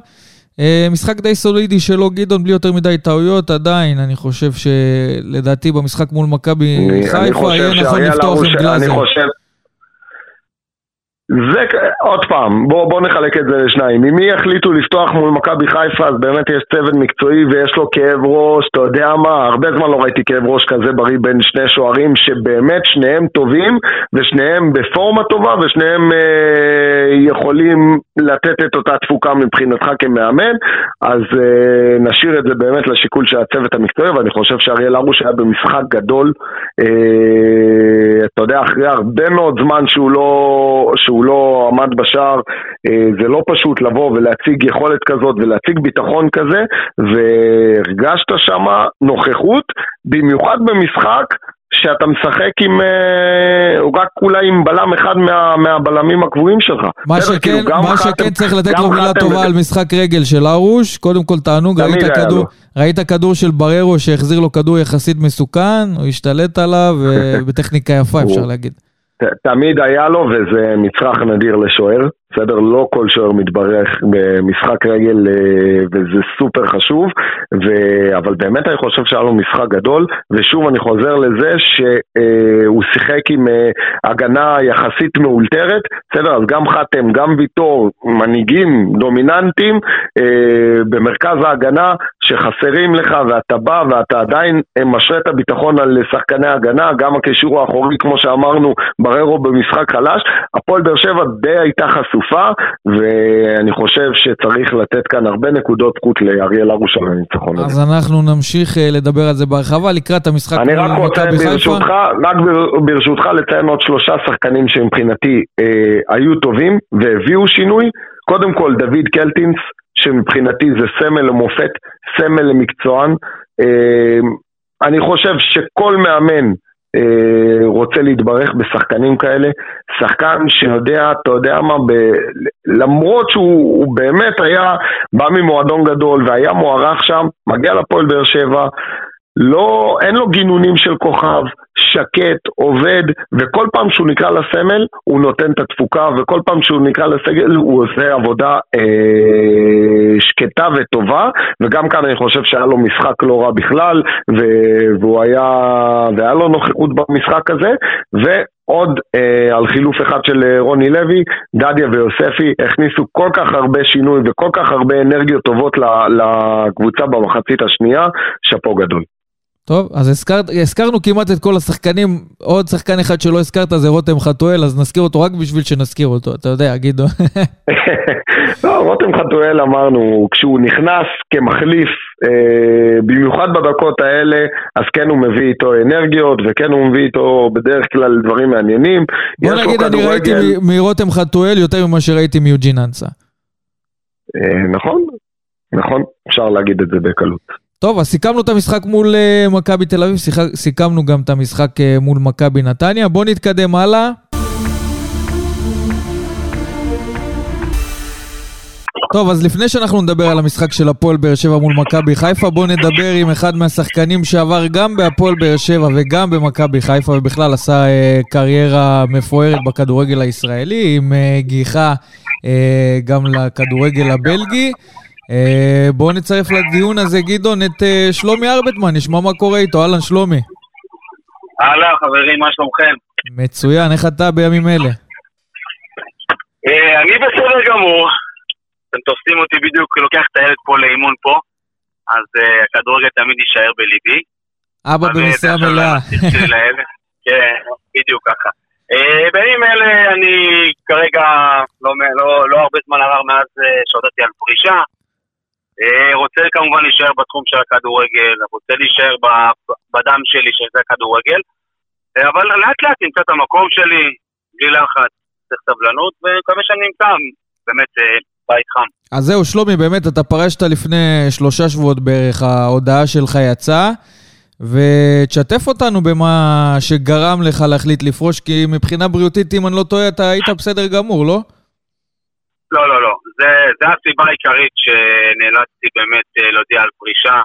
אה, משחק די סולידי שלו, גדעון, בלי יותר מדי טעויות, עדיין, אני חושב שלדעתי במשחק מול מכבי חיפה, יהיה נכון לפתוח עם גלאזר. זה, עוד פעם, בוא, בוא נחלק את זה לשניים. אם מי יחליטו לפתוח מול מכבי חיפה, אז באמת יש צוות מקצועי ויש לו כאב ראש, אתה יודע מה, הרבה זמן לא ראיתי כאב ראש כזה בריא בין שני שוערים, שבאמת שניהם טובים, ושניהם בפורמה טובה, ושניהם אה, יכולים לתת את אותה תפוקה מבחינתך כמאמן, אז אה, נשאיר את זה באמת לשיקול של הצוות המקצועי, ואני חושב שאריאל הרוש היה במשחק גדול, אה, אתה יודע, אחרי הרבה מאוד זמן שהוא לא... שהוא שהוא לא עמד בשער, אה, זה לא פשוט לבוא ולהציג יכולת כזאת ולהציג ביטחון כזה, והרגשת שם נוכחות, במיוחד במשחק שאתה משחק עם, אה, רק אולי עם בלם אחד מה, מהבלמים הקבועים שלך. מה שכן, כאילו, מה שכן צריך לתת לו מילה טובה על משחק רגל של ארוש, קודם כל תענוג, ראית כדור, ראית כדור של בררו שהחזיר לו כדור יחסית מסוכן, הוא השתלט עליו, ובטכניקה יפה אפשר להגיד. תמיד היה לו, וזה מצרך נדיר לשוער. בסדר? לא כל שוער מתברך במשחק רגל אה, וזה סופר חשוב, ו... אבל באמת אני חושב שהיה לו משחק גדול, ושוב אני חוזר לזה שהוא שיחק עם אה, הגנה יחסית מאולתרת, בסדר? אז גם חתם, גם ויטור, מנהיגים דומיננטיים אה, במרכז ההגנה שחסרים לך ואתה בא ואתה עדיין משרה את הביטחון על שחקני הגנה, גם הקישור האחורי כמו שאמרנו, בררו במשחק חלש, הפועל באר שבע די הייתה חשופה ואני חושב שצריך לתת כאן הרבה נקודות זכות לאריאל הרוש על הניצחון הזה. אז אנחנו נמשיך אה, לדבר על זה בהרחבה לקראת המשחק אני רק רוצה ברשותך, רק ברשותך לציין עוד שלושה שחקנים שמבחינתי אה, היו טובים והביאו שינוי, קודם כל דוד קלטינס שמבחינתי זה סמל למופת, סמל למקצוען. אה, אני חושב שכל מאמן רוצה להתברך בשחקנים כאלה, שחקן שיודע, אתה יודע מה, ב... למרות שהוא באמת היה, בא ממועדון גדול והיה מוערך שם, מגיע לפועל באר שבע, לא, אין לו גינונים של כוכב, שקט, עובד, וכל פעם שהוא נקרא לסמל, הוא נותן את התפוקה, וכל פעם שהוא נקרא לסגל, הוא עושה עבודה אה, שקטה וטובה, וגם כאן אני חושב שהיה לו משחק לא רע בכלל, והוא היה, והיה לו נוכחות במשחק הזה, ו... עוד אה, על חילוף אחד של אה, רוני לוי, דדיה ויוספי הכניסו כל כך הרבה שינוי וכל כך הרבה אנרגיות טובות לקבוצה במחצית השנייה, שאפו גדול. טוב, אז הזכר, הזכרנו כמעט את כל השחקנים, עוד שחקן אחד שלא הזכרת זה רותם חתואל, אז נזכיר אותו רק בשביל שנזכיר אותו, אתה יודע, גידו. לא, רותם חתואל אמרנו, כשהוא נכנס כמחליף, אה, במיוחד בדקות האלה, אז כן הוא מביא איתו אנרגיות, וכן הוא מביא איתו בדרך כלל דברים מעניינים. בוא נגיד, אני ראיתי מרותם חתואל יותר ממה שראיתי מיוג'ין אנסה. אה, נכון, נכון, אפשר להגיד את זה בקלות. טוב, אז סיכמנו את המשחק מול uh, מכבי תל אביב, סיכמנו גם את המשחק uh, מול מכבי נתניה. בואו נתקדם הלאה. טוב, אז לפני שאנחנו נדבר על המשחק של הפועל באר שבע מול מכבי חיפה, בואו נדבר עם אחד מהשחקנים שעבר גם בהפועל באר שבע וגם במכבי חיפה, ובכלל עשה uh, קריירה מפוארת בכדורגל הישראלי, עם uh, גיחה uh, גם לכדורגל הבלגי. אה, בואו נצרף לדיון הזה, גדעון, את אה, שלומי ארבטמן, נשמע מה קורה איתו. אהלן, שלומי. אהלן, חברים, מה שלומכם? מצוין, איך אתה בימים אלה? אה, אני בסדר גמור. אתם תופסים אותי בדיוק, לוקח את הילד פה לאימון פה, אז הכדורגל תמיד יישאר בליבי. אבא במשרה מלאה. כן, בדיוק ככה. בימים אלה אני כרגע, לא, לא, לא הרבה זמן עבר מאז שהודעתי על פרישה, רוצה כמובן להישאר בתחום של הכדורגל, רוצה להישאר בדם שלי שזה הכדורגל, אה, אבל לאט לאט נמצא את המקום שלי, בלי לחץ, צריך סבלנות, ומקווה שאני נמצא באמת אה, בית חם. אז זהו, שלומי, באמת, אתה פרשת לפני שלושה שבועות בערך, ההודעה שלך יצאה, ותשתף אותנו במה שגרם לך להחליט לפרוש, כי מבחינה בריאותית, אם אני לא טועה, אתה היית בסדר גמור, לא? לא, לא, לא. זה, זה הסיבה העיקרית שנאלצתי באמת אה, להודיע על פרישה.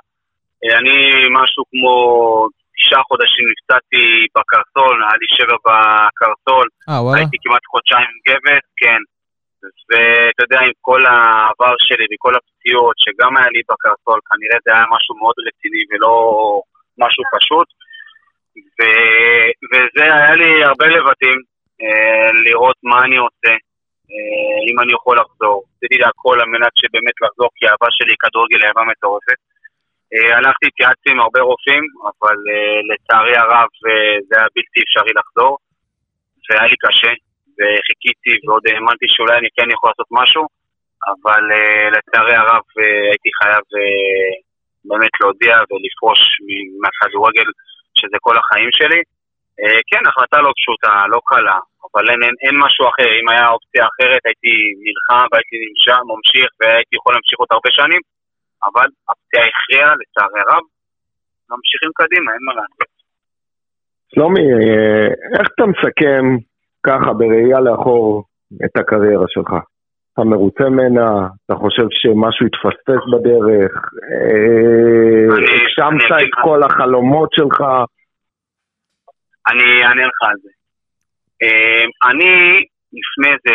אה, אני משהו כמו תשעה חודשים נפצעתי בקרסול, היה לי שבע בקרסול. אה, וואלה. הייתי כמעט חודשיים גבס, כן. ואתה יודע, עם כל העבר שלי וכל הפציעות שגם היה לי בקרסול, כנראה זה היה משהו מאוד רציני ולא משהו פשוט. ו... וזה היה לי הרבה לבטים, אה, לראות מה אני עושה, אם אני יכול לחזור. עשיתי הכל על מנת שבאמת לחזור, כי האהבה שלי כדורגל אהבה מטורפת. אה, הלכתי, התייעצתי עם הרבה רופאים, אבל אה, לצערי הרב זה היה בלתי אפשרי לחזור. והיה לי קשה, וחיכיתי ועוד האמנתי שאולי אני כן יכול לעשות משהו, אבל לצערי הרב הייתי חייב באמת להודיע ולפרוש מהכדורגל, שזה כל החיים שלי. כן, החלטה לא פשוטה, לא קלה, אבל אין, אין, אין משהו אחר. אם היה אופציה אחרת, הייתי נלחם והייתי נמשך, ממשיך, והייתי יכול להמשיך עוד הרבה שנים, אבל הפציעה הכריעה, לצערי הרב, ממשיכים קדימה, אין מה לעשות. שלומי, אה, איך אתה מסכם ככה בראייה לאחור את הקריירה שלך? אתה מרוצה ממנה? אתה חושב שמשהו התפספס בדרך? הגשמת אה, את כל החלומות שלך? אני אענה לך על זה. אמ, אני לפני איזה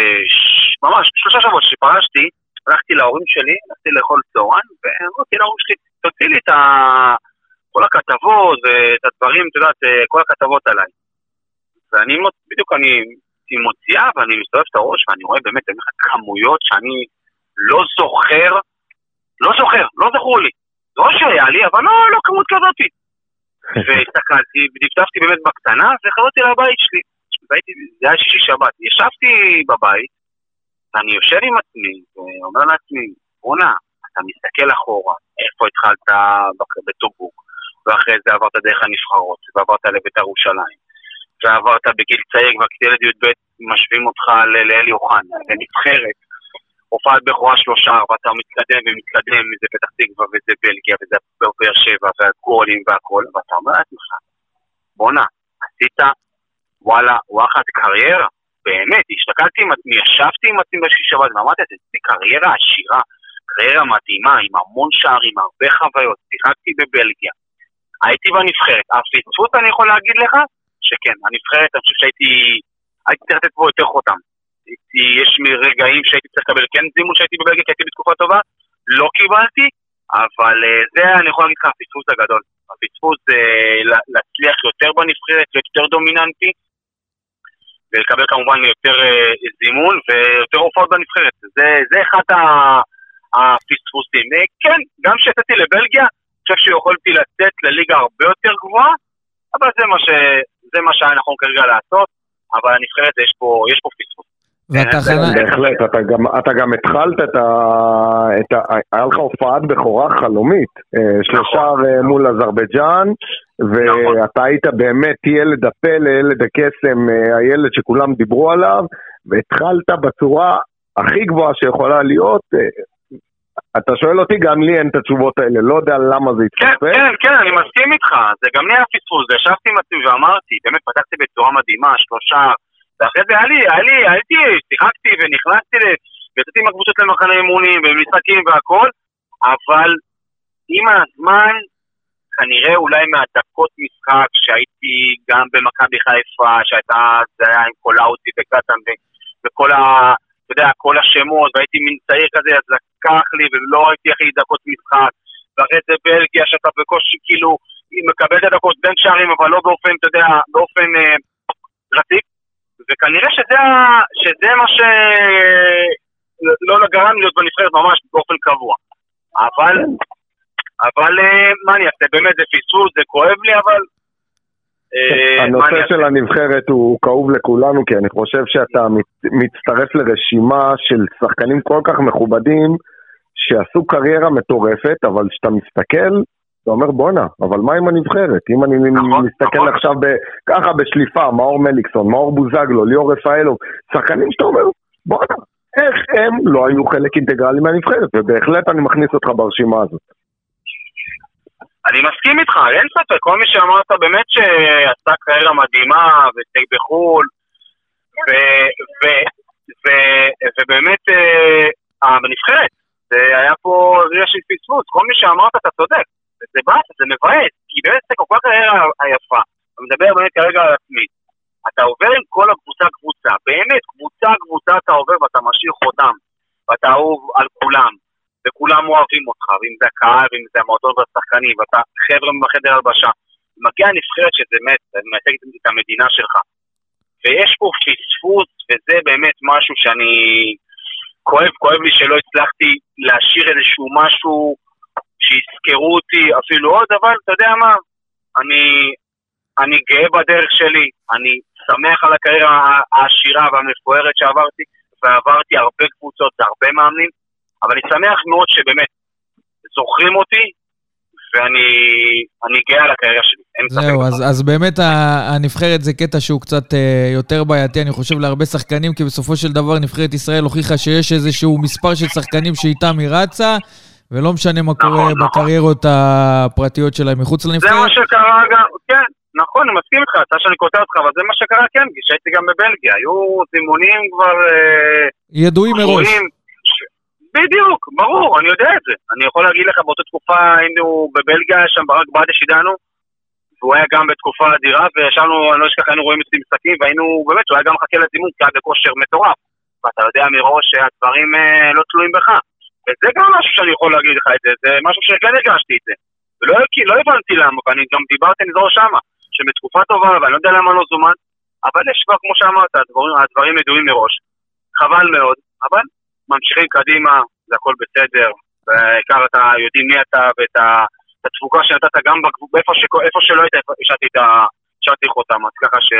ממש, שלושה שבועות שפרשתי, הלכתי להורים שלי, הלכתי לאכול צהריים, ואמרתי להורים שלי, תוציא לי את ה... כל הכתבות ואת הדברים, את יודעת, כל הכתבות עליי. ואני בדיוק, אני מוציאה ואני מסתובב את הראש ואני רואה באמת כמויות שאני לא זוכר, לא זוכר, לא זכרו לי. לא שהיה לי, אבל לא, לא כמות כזאתי. והסתכלתי, ודפדפתי באמת בקטנה, וחזרתי לבית שלי. והייתי, זה היה שישי שבת. ישבתי בבית, ואני יושב עם עצמי, ואומר לעצמי, בואנה, אתה מסתכל אחורה, איפה התחלת בטובוק, ואחרי זה עברת דרך הנבחרות, ועברת לבית ירושלים, ועברת בגיל צעיר, ילד י"ב, משווים אותך לאלי אוחנה, לנבחרת. הופעת בכורה שלושה, ואתה מתקדם ומתקדם, וזה פתח תקווה וזה בלגיה וזה באר שבע והגולים והכל, ואתה אומר לעצמך, בואנה, עשית, וואלה, וואחד קריירה, באמת, הסתכלתי עם עצמי, ישבתי עם עצמי בשישי שבת ואמרתי, עשיתי קריירה עשירה, קריירה מדהימה, עם המון שערים, הרבה חוויות, שיחקתי בבלגיה, הייתי בנבחרת, הפספוס אני יכול להגיד לך, שכן, הנבחרת, אני חושב שהייתי, הייתי צריך לתת פה יותר חותם. יש לי רגעים שהייתי צריך לקבל כן זימון שהייתי בבלגיה, כי הייתי בתקופה טובה, לא קיבלתי, אבל אה, זה אני יכול להגיד לך הפספוס הגדול. הפספוס זה להצליח יותר בנבחרת, להיות יותר דומיננטי, ולקבל כמובן יותר אה, זימון ויותר הופעות בנבחרת. זה, זה אחד הפספוסים. אה, כן, גם כשיצאתי לבלגיה, אני חושב שיכולתי לצאת לליגה הרבה יותר גבוהה, אבל זה מה, ש, זה מה שהיה נכון כרגע לעשות, אבל הנבחרת יש פה, יש פה פספוס. והתחנה... בהחלט, אתה גם, אתה גם התחלת את ה... את ה... היה לך הופעת בכורה חלומית, אה, שלושה נכון. אה, מול אזרבייג'אן, ואתה היית באמת ילד הפלא, ילד הקסם, אה, הילד שכולם דיברו עליו, והתחלת בצורה הכי גבוהה שיכולה להיות. אתה שואל אותי, גם לי אין את התשובות האלה, לא יודע למה זה התחפש. כן, כן, כן, אני מסכים איתך, זה גם לי היה פספוס, ישבתי עם עצמי ואמרתי, באמת פתחתי בצורה מדהימה, שלושה... ואחרי זה היה לי, היה לי, הייתי, שיחקתי ונכנסתי, ויצאתי עם הקבוצות למחנה אימונים ומשחקים והכל, אבל עם הזמן, כנראה אולי מהדקות משחק שהייתי גם במכבי חיפה, שהייתה, זה היה עם קולאוטי וקטן וכל ה... אתה יודע, כל השמות, והייתי מין צעיר כזה, אז לקח לי ולא ראיתי הכי דקות משחק, ואחרי זה בלגיה, שאתה בקושי כאילו מקבל את הדקות בין שערים, אבל לא באופן, אתה יודע, באופן אה, רציף. וכנראה שזה, שזה מה ש... לא גרם להיות בנבחרת ממש באופן קבוע. אבל, אבל אה, מה אני אעשה, באמת זה פיסוס, זה כואב לי, אבל... אה, הנושא של הנבחרת הוא כאוב לכולנו, כי אני חושב שאתה מצטרף לרשימה של שחקנים כל כך מכובדים, שעשו קריירה מטורפת, אבל כשאתה מסתכל, אתה אומר בואנה, אבל מה עם הנבחרת? אם אני נכון, מסתכל נכון. עכשיו ב, ככה בשליפה, מאור מליקסון, מאור בוזגלו, ליאור רפאלוב, שחקנים שאתה אומר, בואנה, איך הם לא היו חלק אינטגרלי מהנבחרת? ובהחלט אני מכניס אותך ברשימה הזאת. אני מסכים איתך, אין ספק, כל מי שאמרת באמת שעשה קריירה מדהימה, וטייק בחו"ל, ובאמת, אה, בנבחרת, זה היה פה של פספוס, כל מי שאמרת אתה צודק. וזה באסה, זה מבאס, כי באמת זה כל כך קריירה היפה. אני מדבר באמת כרגע על עצמי. אתה עובר עם כל הקבוצה קבוצה, באמת, קבוצה קבוצה אתה עובר ואתה משאיר חותם, ואתה אהוב על כולם, וכולם אוהבים אותך, ואם זה הקהל, ואם זה המועדון והשחקנים, ואתה חבר'ה בחדר הלבשה. מגיע נבחרת שזה באמת, מייצגת את המדינה שלך. ויש פה פספוס, וזה באמת משהו שאני... כואב, כואב לי שלא הצלחתי להשאיר איזשהו משהו שיזכרו אותי אפילו עוד, אבל אתה יודע מה, אני, אני גאה בדרך שלי, אני שמח על הקריירה העשירה והמפוארת שעברתי, ועברתי הרבה קבוצות והרבה מאמנים, אבל אני שמח מאוד שבאמת זוכרים אותי, ואני גאה על הקריירה שלי. זהו, אז, אז באמת הנבחרת זה קטע שהוא קצת אה, יותר בעייתי, אני חושב, להרבה שחקנים, כי בסופו של דבר נבחרת ישראל הוכיחה שיש איזשהו מספר של שחקנים שאיתם היא רצה. ולא משנה מה קורה נכון, נכון. בקריירות הפרטיות שלהם מחוץ לנבחרת. זה מה שקרה גם, כן, נכון, אני מסכים איתך, אתה שאני קוטע אותך, אבל זה מה שקרה כן, כשהייתי גם בבלגיה, היו זימונים כבר... אה, ידועים מראש. בדיוק, ברור, אני יודע את זה. אני יכול להגיד לך, באותה תקופה היינו בבלגיה, שם ברק בדש איתנו, והוא היה גם בתקופה אדירה, וישבנו, אני לא אשכח, היינו רואים אצלי משחקים, והיינו, באמת, הוא היה גם מחכה לזימון, כי היה בכושר מטורף. ואתה יודע מראש שהדברים אה, לא תלויים בך. וזה גם משהו שאני יכול להגיד לך את זה, זה משהו שכן הרגשתי את זה. ולא לא הבנתי למה, ואני גם דיברתי זור שמה, שבתקופה טובה, ואני לא יודע למה לא זומן, אבל יש כבר, כמו שאמרת, הדברים, הדברים ידועים מראש. חבל מאוד, אבל ממשיכים קדימה, זה הכל בסדר, בעיקר אתה יודעים מי אתה ואת התפוקה שנתת גם איפה, ש, שלא היית, השארתי חותם, אז ככה ש...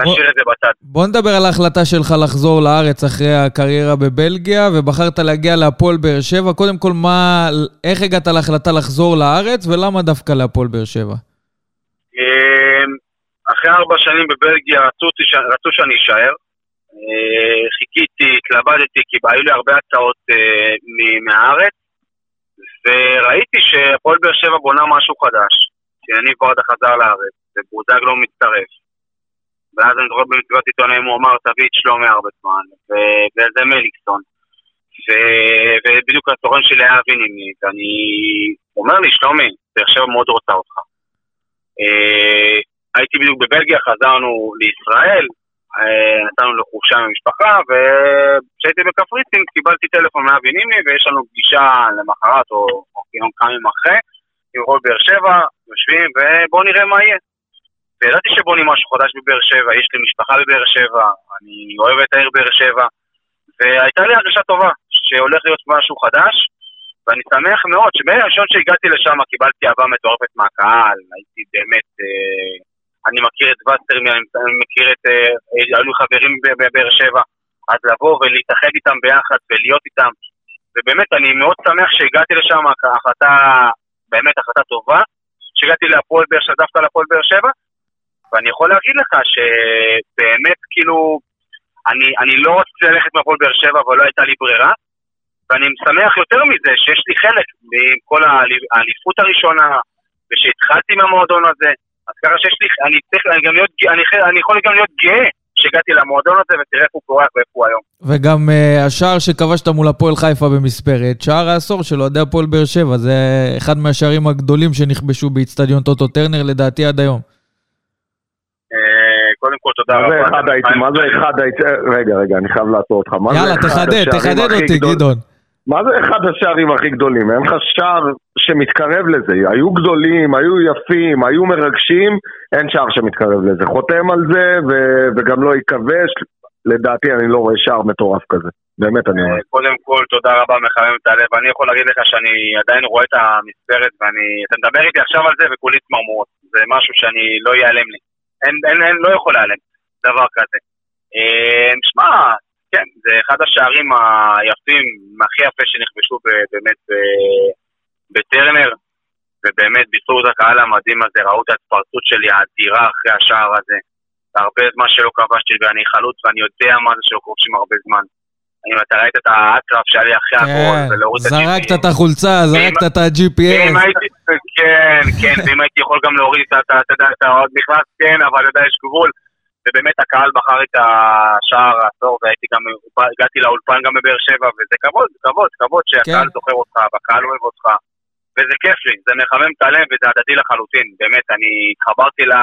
נשאיר את זה בצד. בוא נדבר על ההחלטה שלך לחזור לארץ אחרי הקריירה בבלגיה, ובחרת להגיע להפועל באר שבע. קודם כל, מה, איך הגעת להחלטה לחזור לארץ, ולמה דווקא להפועל באר שבע? אמ, אחרי ארבע שנים בבלגיה רצו, רצו שאני אשאר. אה, חיכיתי, התלבטתי, כי היו לי הרבה הצעות אה, מהארץ, וראיתי שהפועל באר שבע בונה משהו חדש, שיניב ברדה חזר לארץ, ובוזגלו לא מצטרף. ואז אני זוכר במסיבת עיתונאים הוא אמר תביא את שלומי הרבה זמן, וזה מליקסון. ובדיוק הסוכן שלי היה אבי נימי, ואני אומר לי, שלומי, באר שבע מאוד רוצה אותך. אה, הייתי בדיוק בבלגיה, חזרנו לישראל, נתנו לו חופשה עם המשפחה, וכשהייתי בקפריסין קיבלתי טלפון מאבי נימי, ויש לנו פגישה למחרת או, יום כמה ימים אחרי, עם רול באר שבע, יושבים, ובואו נראה מה יהיה. וידעתי שבונים משהו חדש בבאר שבע, יש לי משפחה בבאר שבע, אני אוהב את העיר באר שבע, והייתה לי הרגשה טובה שהולך להיות משהו חדש, ואני שמח מאוד שביום הראשון שהגעתי לשם קיבלתי אהבה מטורפת מהקהל, הייתי באמת, אה, אני מכיר את וסטרמי, אני מכיר את, אה, היו חברים בבאר שבע, אז לבוא ולהתאחד איתם ביחד ולהיות איתם, ובאמת אני מאוד שמח שהגעתי לשם, החלטה, באמת החלטה טובה, שהגעתי להפועל באר שבע, דווקא להפועל באר שבע, ואני יכול להגיד לך שבאמת, כאילו, אני, אני לא רציתי ללכת מהפועל באר שבע, אבל לא הייתה לי ברירה. ואני שמח יותר מזה שיש לי חלק מכל האליפות הראשונה, ושהתחלתי עם המועדון הזה. אז ככה שיש לי, אני צריך אני גם להיות, אני, אני יכול גם להיות גאה שהגעתי למועדון הזה, ותראה איפה הוא פורח ואיפה הוא היום. וגם uh, השער שכבשת מול הפועל חיפה במספרת, שער העשור של אוהדי הפועל באר שבע, זה אחד מהשערים הגדולים שנכבשו באיצטדיון טוטו טרנר, לדעתי עד היום. קודם כל תודה רבה. מה זה אחד הייתי... רגע, רגע, אני חייב לעצור אותך. יאללה, תחדד, תחדד אותי, גדעון. מה זה אחד השערים הכי גדולים? אין לך שער שמתקרב לזה. היו גדולים, היו יפים, היו מרגשים, אין שער שמתקרב לזה. חותם על זה ו- וגם לא יכבש. לדעתי אני לא רואה שער מטורף כזה. באמת אני רואה. קודם כל, תודה רבה, מחמם את הלב. אני יכול להגיד לך שאני עדיין רואה את המספרת ואני... אתה מדבר איתי עכשיו על זה וכולי צמרמורות. זה משהו שאני לא ייעלם לי. אין, אין, אין, לא יכול להיעלם דבר כזה. אה, שמע, כן, זה אחד השערים היפים, הכי יפה שנכבשו באמת בטרנר, ובאמת בזכות הקהל המדהים הזה, ראו את ההתפרצות שלי האדירה אחרי השער הזה. הרבה זמן שלא כבשתי ואני חלוץ ואני יודע מה זה שלא כובשים הרבה זמן. אם אתה ראית את האטרף שהיה לי אחרי הגול, כן, ולהוריד את ה-GPS. זרקת את החולצה, זרקת את ה-GPS. כן, כן, ואם הייתי יכול גם להוריד את העוד נכנס, כן, אבל אתה יודע, יש גבול. ובאמת הקהל בחר את השער העשור, והייתי גם, הגעתי לאולפן גם בבאר שבע, וזה כבוד, כבוד, כבוד שהקהל כן. זוכר אותך, והקהל אוהב אותך, וזה כיף לי, זה מחמם את הלב וזה הדדי לחלוטין, באמת, אני התחברתי ל...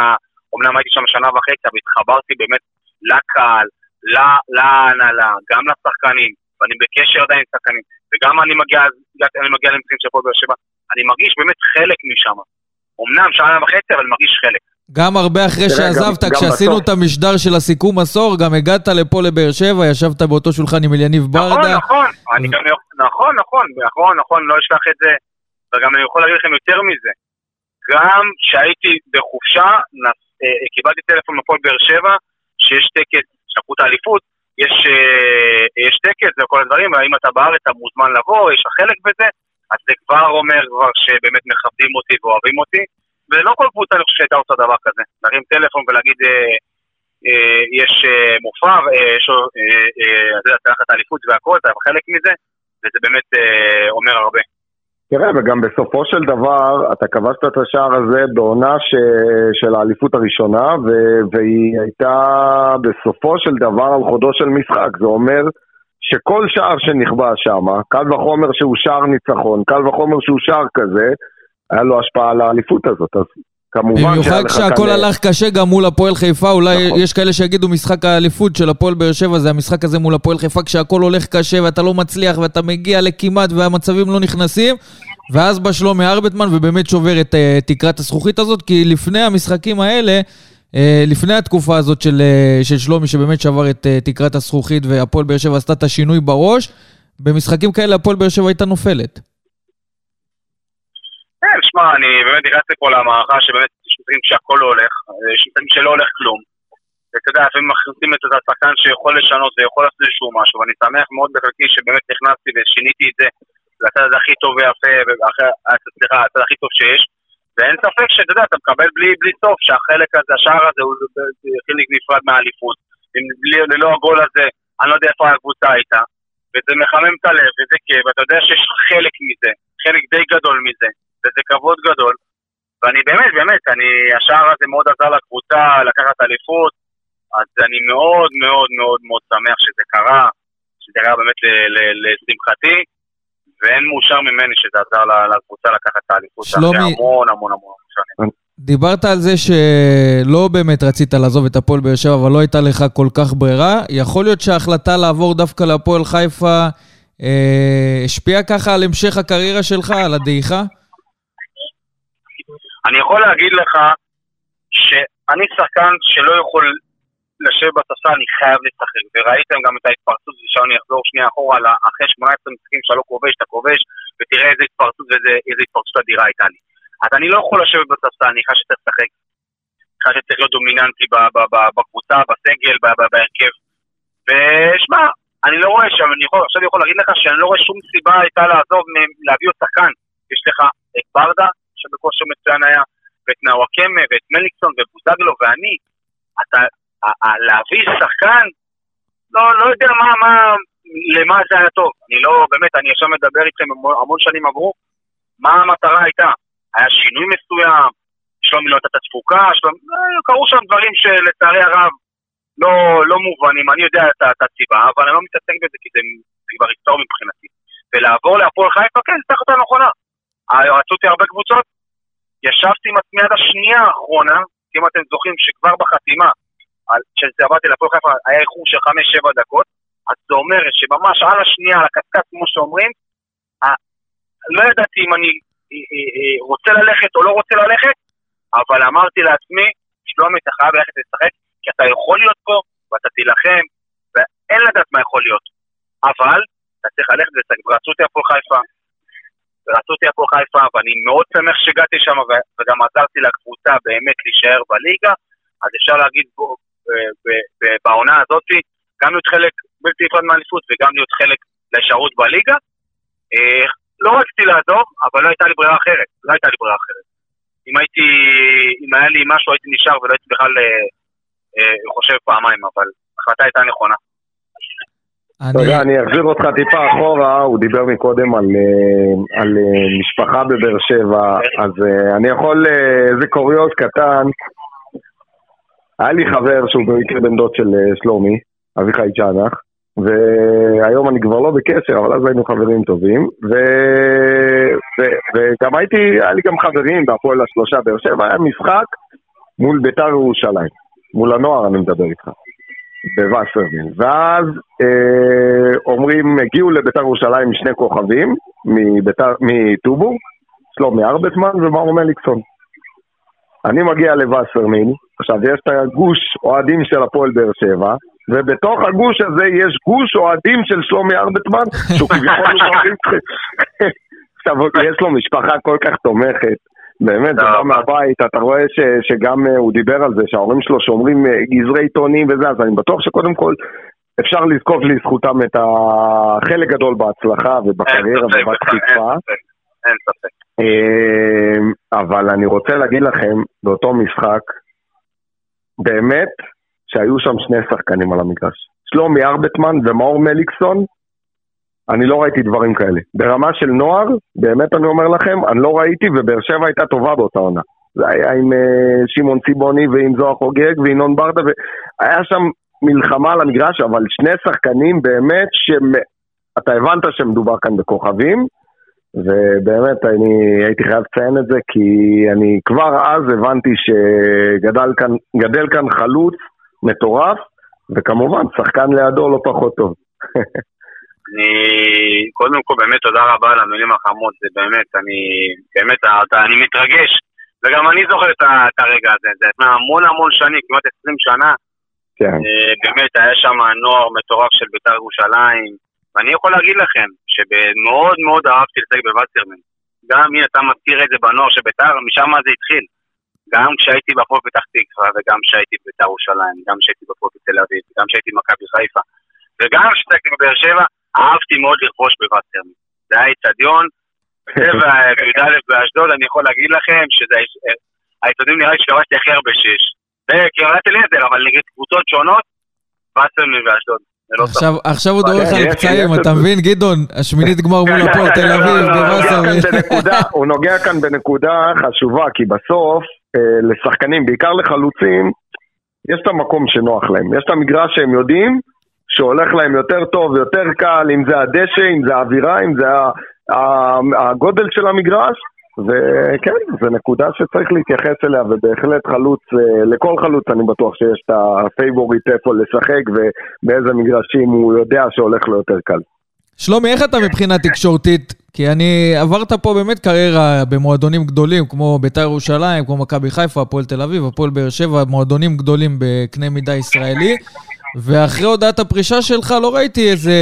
אמנם הייתי שם שנה וחצי, אבל התחברתי באמת לקהל, להנהלה, גם לשחקנים, ואני בקשר עדיין עם שחקנים, וגם אני מגיע, אני מגיע למשחקים של הפועל באר שבע, אני מרגיש באמת חלק משם. אמנם שנה וחצי, אבל מרגיש חלק. גם הרבה אחרי שעזבת, כשעשינו את המשדר של הסיכום עשור, גם הגעת לפה לבאר שבע, ישבת באותו שולחן עם אליניב נכון, ברדה. נכון, נכון, אני גם, נכון, נכון, נכון, נכון, לא אשכח את זה, וגם אני יכול להגיד לכם יותר מזה. גם כשהייתי בחופשה, אה, קיבלתי טלפון מפועל באר שבע, שיש טקס שלקחו את האליפות, יש, אה, יש טקס וכל הדברים, והאם אתה בארץ אתה מוזמן לבוא, יש לך חלק בזה, אז זה כבר אומר כבר שבאמת מכבדים אותי ואוהבים אותי, ולא כל קבוצה אני חושב שהייתה עושה דבר כזה, להרים טלפון ולהגיד אה, אה, יש אה, מופע, אה, יש, אה, אה, אתה יודע, תחת האליפות והכל, אתה חלק מזה, וזה באמת אה, אומר הרבה. תראה, וגם בסופו של דבר, אתה כבשת את השער הזה בעונה ש... של האליפות הראשונה, ו... והיא הייתה בסופו של דבר על חודו של משחק. זה אומר שכל שער שנכבש שם, קל וחומר שהוא שער ניצחון, קל וחומר שהוא שער כזה, היה לו השפעה על האליפות הזאת. אז כמובן במיוחד כשהכל הלך קשה גם מול הפועל חיפה, אולי נכון. יש כאלה שיגידו משחק האליפות של הפועל באר שבע זה המשחק הזה מול הפועל חיפה, כשהכל הולך קשה ואתה לא מצליח ואתה מגיע לכמעט והמצבים לא נכנסים, ואז בא שלומי ארבטמן ובאמת שובר את uh, תקרת הזכוכית הזאת, כי לפני המשחקים האלה, uh, לפני התקופה הזאת של, של שלומי, שבאמת שבר את תקרת הזכוכית והפועל באר שבע עשתה את השינוי בראש, במשחקים כאלה הפועל באר שבע הייתה נופלת. כן, שמע, אני באמת נכנסתי פה למערכה שבאמת יש משחקים שהכל לא הולך, יש משחקים שלא הולך כלום. ואתה יודע, לפעמים מכניסים את השחקן שיכול לשנות ויכול לעשות איזשהו משהו, ואני שמח מאוד בחלקי שבאמת נכנסתי ושיניתי את זה לצד הכי טוב ויפה, סליחה, הצד הכי טוב שיש. ואין ספק שאתה יודע, אתה מקבל בלי, בלי סוף, שהחלק הזה, השער הזה הוא חלק נפרד מהאליפות. ללא הגול הזה, אני לא יודע איפה הקבוצה הייתה. וזה מחמם את הלב, וזה כיף, ואתה יודע שיש חלק מזה, חלק די גדול מזה. וזה כבוד גדול. ואני באמת, באמת, אני, השער הזה מאוד עזר לקבוצה לקחת אליפות, אז אני מאוד מאוד מאוד מאוד שמח שזה קרה, שזה קרה באמת לשמחתי, ואין מאושר ממני שזה עזר לקבוצה לקחת את האליפות שלומי... אחרי המון המון המון שנים. דיברת על זה שלא באמת רצית לעזוב את הפועל באר שבע, אבל לא הייתה לך כל כך ברירה. יכול להיות שההחלטה לעבור דווקא להפועל חיפה אה, השפיעה ככה על המשך הקריירה שלך, על הדעיכה? אני יכול להגיד לך שאני שחקן שלא יכול לשבת בספסל, אני חייב לשחק. וראיתם גם את ההתפרצות, ושאני אחזור שנייה אחורה, אחרי 18 משחקים שאתה לא כובש, אתה כובש, ותראה איזה התפרצות ואיזה התפרצות אדירה הייתה לי. אז אני לא יכול לשבת בספסל, אני חושב שצריך לשחק. אני חושב שצריך להיות דומיננטי בקבוצה, בסגל, בהרכב. ושמע, אני לא רואה שם, אני יכול, עכשיו יכול להגיד לך שאני לא רואה שום סיבה הייתה לעזוב, להביא עוד שחקן. יש לך את ברדה, שבכושר מצוין היה, ואת נאוואקמה, ואת מליקסון, ובוזגלו, ואני, אתה, להביא שחקן, לא, לא יודע מה, מה, למה זה היה טוב. אני לא, באמת, אני עכשיו מדבר איתכם, המון שנים עברו, מה המטרה הייתה? היה שינוי מסוים, שלומי לא הייתה את התפוקה, שלומי, אה, קרו שם דברים שלצערי הרב לא, לא מובנים, אני יודע את, הסיבה, אבל אני לא מתעסק בזה כי זה, זה כבר היסטורי מבחינתי. ולעבור להפועל חיפה, כן, זה החלטה נכונה. רצו אותי הרבה קבוצות, ישבתי עם עצמי עד השנייה האחרונה, אם אתם זוכרים שכבר בחתימה, כשזה עברתי לפועל חיפה, היה איחור של 5-7 דקות, אז זה אומר שממש על השנייה, על הקשקש, כמו שאומרים, לא ידעתי אם אני רוצה ללכת או לא רוצה ללכת, אבל אמרתי לעצמי, שלומי, אתה חייב ללכת לשחק, כי אתה יכול להיות פה, ואתה תילחם, ואין לדעת מה יכול להיות. אבל, אתה צריך ללכת ורצו אותי הפועל חיפה, ורצו אותי הפועל חיפה, ואני מאוד שמח שהגעתי שם, וגם עזרתי לקבוצה באמת להישאר בליגה, אז אפשר להגיד בעונה הזאת, גם להיות חלק בלתי נפרד מהאליפות וגם להיות חלק להישארות בליגה. אה, לא רציתי לעזוב, אבל לא הייתה לי ברירה אחרת, לא הייתה לי ברירה אחרת. אם הייתי, אם היה לי משהו הייתי נשאר ולא הייתי בכלל אה, אה, חושב פעמיים, אבל ההחלטה הייתה נכונה. אתה יודע, אני אחזיר אותך טיפה אחורה, הוא דיבר מקודם על, אה, על אה, משפחה בבאר שבע, אז אה, אני יכול, איזה קוריוז קטן, היה לי חבר שהוא במקרה בן דוד של שלומי, אביחי צ'אנח, והיום אני כבר לא בקשר, אבל אז היינו חברים טובים, ו... ו... וגם הייתי, היה לי גם חברים בהפועל השלושה באר שבע, היה משחק מול ביתר ירושלים, מול הנוער אני מדבר איתך. בווסרוויל. ואז אה, אומרים, הגיעו לביתר ירושלים שני כוכבים מטובו, שלומי ארבטמן ומאור מליקסון. אני מגיע לווסרמיל, עכשיו יש את הגוש אוהדים של הפועל באר שבע, ובתוך הגוש הזה יש גוש אוהדים של שלומי ארבטמן, שהוא כביכול. עכשיו, יש לו משפחה כל כך תומכת. באמת, זה בא מהבית, אתה רואה ש, שגם uh, הוא דיבר על זה, שההורים שלו שאומרים uh, גזרי עיתונים וזה, אז אני בטוח שקודם כל אפשר לזקוף לזכותם את החלק גדול בהצלחה ובקריירה ובתקיפה. אין ספק. אמ, אבל אני רוצה להגיד לכם, באותו משחק, באמת שהיו שם שני שחקנים על המגרש. שלומי ארבטמן ומאור מליקסון אני לא ראיתי דברים כאלה. ברמה של נוער, באמת אני אומר לכם, אני לא ראיתי, ובאר שבע הייתה טובה באותה עונה. זה היה עם uh, שמעון ציבוני ועם זוהר חוגג וינון ברדה, והיה שם מלחמה על המגרש, אבל שני שחקנים באמת שאתה הבנת שמדובר כאן בכוכבים, ובאמת אני הייתי חייב לציין את זה כי אני כבר אז הבנתי שגדל כאן, גדל כאן חלוץ מטורף, וכמובן שחקן לידו לא פחות טוב. אני, קודם כל באמת תודה רבה על המילים החמות, זה באמת, אני, באמת, אתה, אני מתרגש, וגם אני זוכר את, את הרגע הזה, זה לפני המון המון שנים, כמעט 20 שנה, כן. אה, באמת היה שם נוער מטורף של בית"ר ירושלים, ואני יכול להגיד לכם שמאוד מאוד אהבתי לשחק בווסרמן. גם אם אתה מזכיר את זה בנוער של בית"ר, משם זה התחיל. גם כשהייתי בפועל פתח תקווה, וגם כשהייתי בבית"ר ירושלים, גם כשהייתי בפועל בתל אביב, גם כשהייתי במכבי חיפה, וגם כשהייתי בבאר שבע, אהבתי מאוד לרכוש בווסרמן. זה היה איצטדיון, בטבע בי"א באשדוד, אני יכול להגיד לכם שזה האיצטדיון נראה לי שכבשתי הכי הרבה שש. וקריית אליעזר, אבל נגד קבוצות שונות, וסרמן ואשדוד. לא עכשיו הוא דורך על פצעים, אתה מבין, גדעון? השמינית גמר מול כן, הפועל תל אביב, הוא נוגע כאן בנקודה חשובה, כי בסוף, אה, לשחקנים, בעיקר לחלוצים, יש את המקום שנוח להם. יש את המגרש שהם יודעים שהולך להם יותר טוב, יותר קל, אם זה הדשא, אם זה האווירה, אם זה הגודל של המגרש. וכן, זו נקודה שצריך להתייחס אליה, ובהחלט חלוץ, אה, לכל חלוץ אני בטוח שיש את ה favorite איפה לשחק ובאיזה מגרשים הוא יודע שהולך לו יותר קל. שלומי, איך אתה מבחינה תקשורתית? כי אני, עברת פה באמת קריירה במועדונים גדולים, כמו בית"ר ירושלים, כמו מכבי חיפה, הפועל תל אביב, הפועל באר שבע, מועדונים גדולים בקנה מידה ישראלי. ואחרי הודעת הפרישה שלך לא ראיתי איזה,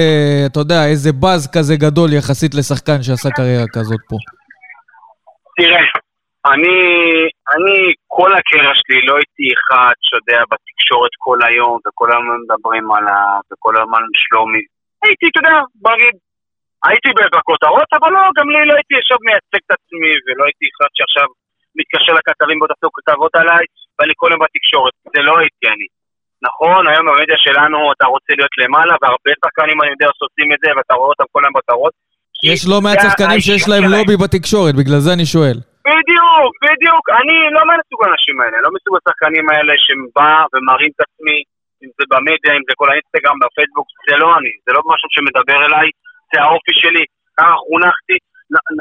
אתה יודע, איזה באז כזה גדול יחסית לשחקן שעשה קריירה כזאת פה. תראה, אני, אני, כל הקרע שלי לא הייתי אחד שיודע בתקשורת כל היום, וכל היום מדברים עליו, וכל הזמן שלומי. הייתי, אתה יודע, נגיד, הייתי בכותרות, אבל לא, גם לי לא הייתי עכשיו מייצג את עצמי, ולא הייתי אחד שעכשיו מתקשר לכתבים בוא תעשו כתבות עליי, ואני כל היום בתקשורת. זה לא הייתי אני. נכון, היום במדיה שלנו אתה רוצה להיות למעלה, והרבה שחקנים אני יודע שעושים את זה, ואתה רואה אותם כל היום בכותרות. יש לא מעט שחקנים שיש להם לובי בתקשורת, בגלל זה אני שואל. בדיוק, בדיוק. אני לא מהסוג האנשים האלה, לא מסוג השחקנים האלה שבא ומרים את עצמי, אם זה במדיה, אם זה כל האינסטגרם, בפייסבוק, זה לא אני, זה לא משהו שמדבר אליי, זה האופי שלי, ככה חונכתי.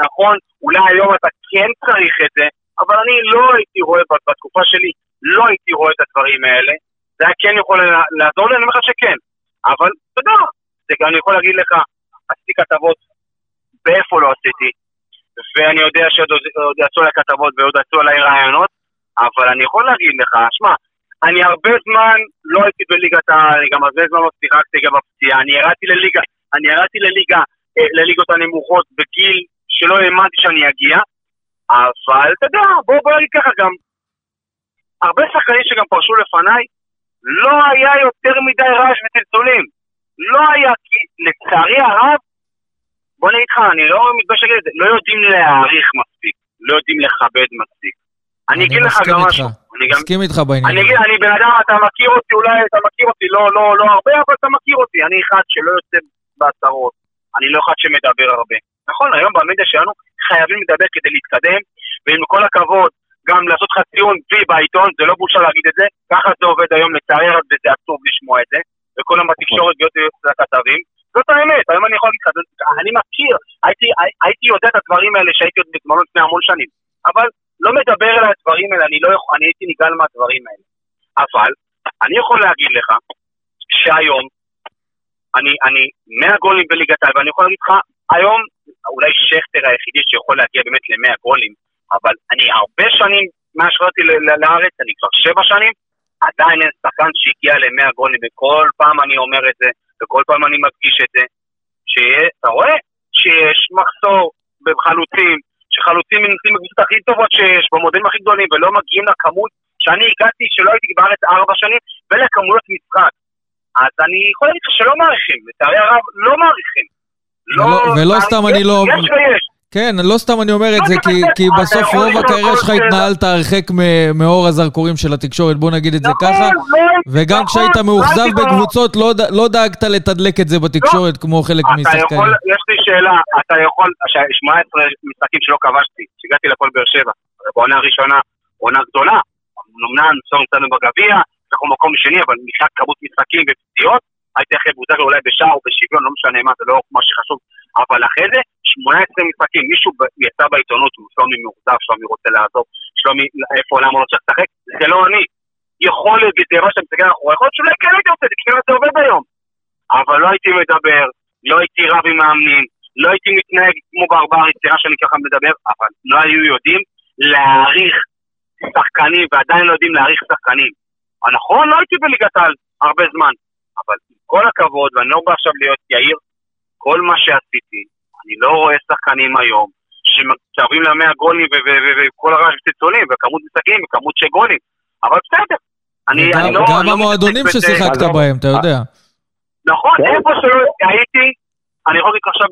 נכון, אולי היום אתה כן צריך את זה, אבל אני לא הייתי רואה, בתקופה שלי, לא הייתי רואה את הדברים האלה. זה היה כן יכול לעזור לי, אני אומר לך שכן. אבל, אתה יודע, זה גם אני יכול להגיד לך, עשיתי כתבות באיפה לא עשיתי, ואני יודע שעוד יצאו עליי כתבות ועוד יצאו עליי רעיונות, אבל אני יכול להגיד לך, שמע, אני הרבה זמן לא הייתי בליגת העל, אני גם הרבה זמן לא שיחקתי גם בפציעה, אני ירדתי לליגה, אני ירדתי לליגה, אה, לליגות הנמוכות בגיל שלא האמנתי שאני אגיע, אבל אתה יודע, בוא בוא נגיד ככה גם, הרבה שחקנים שגם פרשו לפניי, לא היה יותר מדי רעש וצלצולים. לא היה, כי לצערי הרב, בוא נגיד לך, אני לא מתבייש להגיד את זה, לא יודעים להעריך מספיק, לא יודעים לכבד מספיק. אני אגיד לך גם משהו. אני מסכים איתך בעניין. אני אגיד, אני בן אדם, אתה מכיר אותי, אולי אתה מכיר אותי, לא, לא, לא הרבה, אבל אתה מכיר אותי. אני אחד שלא יוצא בהצהרות, אני לא אחד שמדבר הרבה. נכון, היום במדיה שלנו חייבים לדבר כדי להתקדם, ועם כל הכבוד, גם לעשות לך ציון וי בעיתון, זה לא בושה להגיד את זה, ככה זה עובד היום לצערי הרב, וזה עצוב לשמוע את זה, וכל היום בתקשורת להיות לכתבים. זאת האמת, היום אני יכול להגיד לך, אני מכיר, הייתי, הייתי יודע את הדברים האלה שהייתי עוד בזמנו לפני המון שנים, אבל לא מדבר על הדברים האלה, אני, לא יכול, אני הייתי נגעל מהדברים האלה. אבל, אני יכול להגיד לך, שהיום, אני, אני 100 גולים בליגת העל, ואני יכול להגיד לך, היום, אולי שכטר היחידי שיכול להגיע באמת ל-100 גולים, אבל אני הרבה שנים מאז שבאתי לארץ, אני כבר שבע שנים, עדיין אין שחקן שהגיע ל-100 גולים, וכל פעם אני אומר את זה, וכל פעם אני מדגיש את זה, שאתה רואה שיש מחסור בחלוצים, שחלוצים מנסים בקבוצות הכי טובות שיש, במודלים הכי גדולים, ולא מגיעים לכמות שאני הגעתי, שלא הייתי בארץ ארבע שנים, ולכמויות משחק. אז אני יכול להגיד לך שלא מעריכים, לצערי הרב לא מעריכים. לא, ולא סתם אני לא... יש ויש. כן, לא סתם אני אומר את לא, זה, כי, כי בסוף רוב הקריירה שלך התנהלת הרחק מאור הזרקורים של התקשורת, בוא נגיד את זה נכון, ככה. לא, וגם נכון, כשהיית מאוכזב בקבוצות, לא, לא דאגת לתדלק את זה בתקשורת כמו חלק משחקנים. יש לי שאלה, אתה יכול, 18 משחקים שלא כבשתי, שהגעתי לכל באר שבע, בעונה הראשונה, עונה גדולה, אמנם סור נתנו בגביע, אנחנו מקום שני, אבל מבחינת כמות משחקים ופציעות, הייתי אחרי בוזגלו אולי בשער או בשוויון, לא משנה מה, זה לא מה שחשוב. אבל אחרי זה, 18 משחקים, מישהו יצא בעיתונות, שלומי מאוכזב, שלומי רוצה לעזוב, שלומי, איפה, למה לא צריך לשחק? זה לא אני. יכול להיות, זה מה שאתה מסתכל אחורה, יכול להיות שאולי כן הייתי עושה כי זה עובד היום. אבל לא הייתי מדבר, לא הייתי רב עם מאמנים, לא הייתי מתנהג כמו ברבר, יצירה שאני ככה מדבר, אבל לא היו יודעים להעריך שחקנים, ועדיין לא יודעים להעריך שחקנים. נכון, לא הייתי בליגת העל הרבה זמן, אבל עם כל הכבוד, ואני לא בא עכשיו להיות יאיר, כל מה שעשיתי, אני לא רואה שחקנים היום שמתקרבים למאה גולים וכל הרעש וצלצולים, וכמות משחקים וכמות של גולים, אבל בסדר. אני, אני לא... גם לא המועדונים ששיחקת בהם, אתה יודע. נכון, כן. איפה שלא הייתי, אני יכול להגיד עכשיו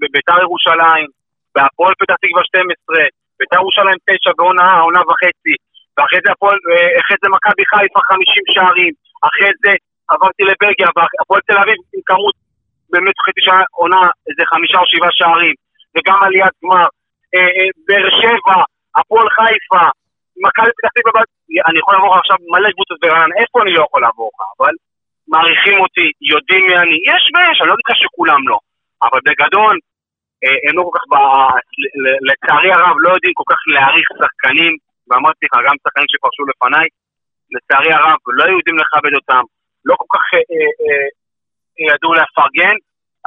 בביתר ירושלים, בהפועל פתח תקווה 12, ביתר ירושלים 9 בעונה, עונה וחצי, ואחרי זה הפועל, אה, אחרי זה מכבי חיפה 50 שערים, אחרי זה עברתי לבלגיה, והפועל תל אביב עם כמות, באמת חצי שעה עונה איזה חמישה או שבעה שערים, וגם עליית גמר, אה, אה, באר שבע, הפועל חיפה, מכבי פתח תקווה, אני יכול לעבור עכשיו מלא קבוצות ברענן, איפה אני לא יכול לעבור לך, אבל מעריכים אותי, יודעים מי אני, יש ויש, אני לא יודע שכולם לא, אבל בגדול, הם לא כל כך, לצערי הרב, לא יודעים כל כך להעריך שחקנים, ואמרתי לך, גם שחקנים שפרשו לפניי, לצערי הרב, לא יודעים לכבד אותם, לא כל כך אה, אה, אה, ידעו לפרגן,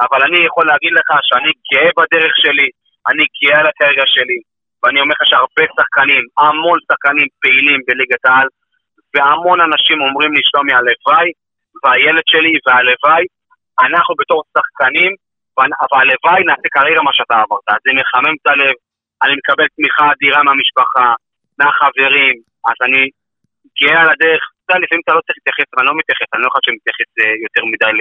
אבל אני יכול להגיד לך שאני גאה בדרך שלי, אני גאה על הקריירה שלי, ואני אומר לך שהרבה שחקנים, המון שחקנים פעילים בליגת העל, והמון אנשים אומרים לי, שלומי, הלוואי, והילד שלי, והלוואי, אנחנו בתור שחקנים, והלוואי נעשה קריירה מה שאתה עברת. זה מחמם את הלב, אני מקבל תמיכה אדירה מהמשפחה, מהחברים, אז אני גאה על הדרך, אתה לפעמים אתה לא צריך להתייחס, אבל אני לא מתייחס, אני לא חושב שאני מתייחס אה, יותר מדי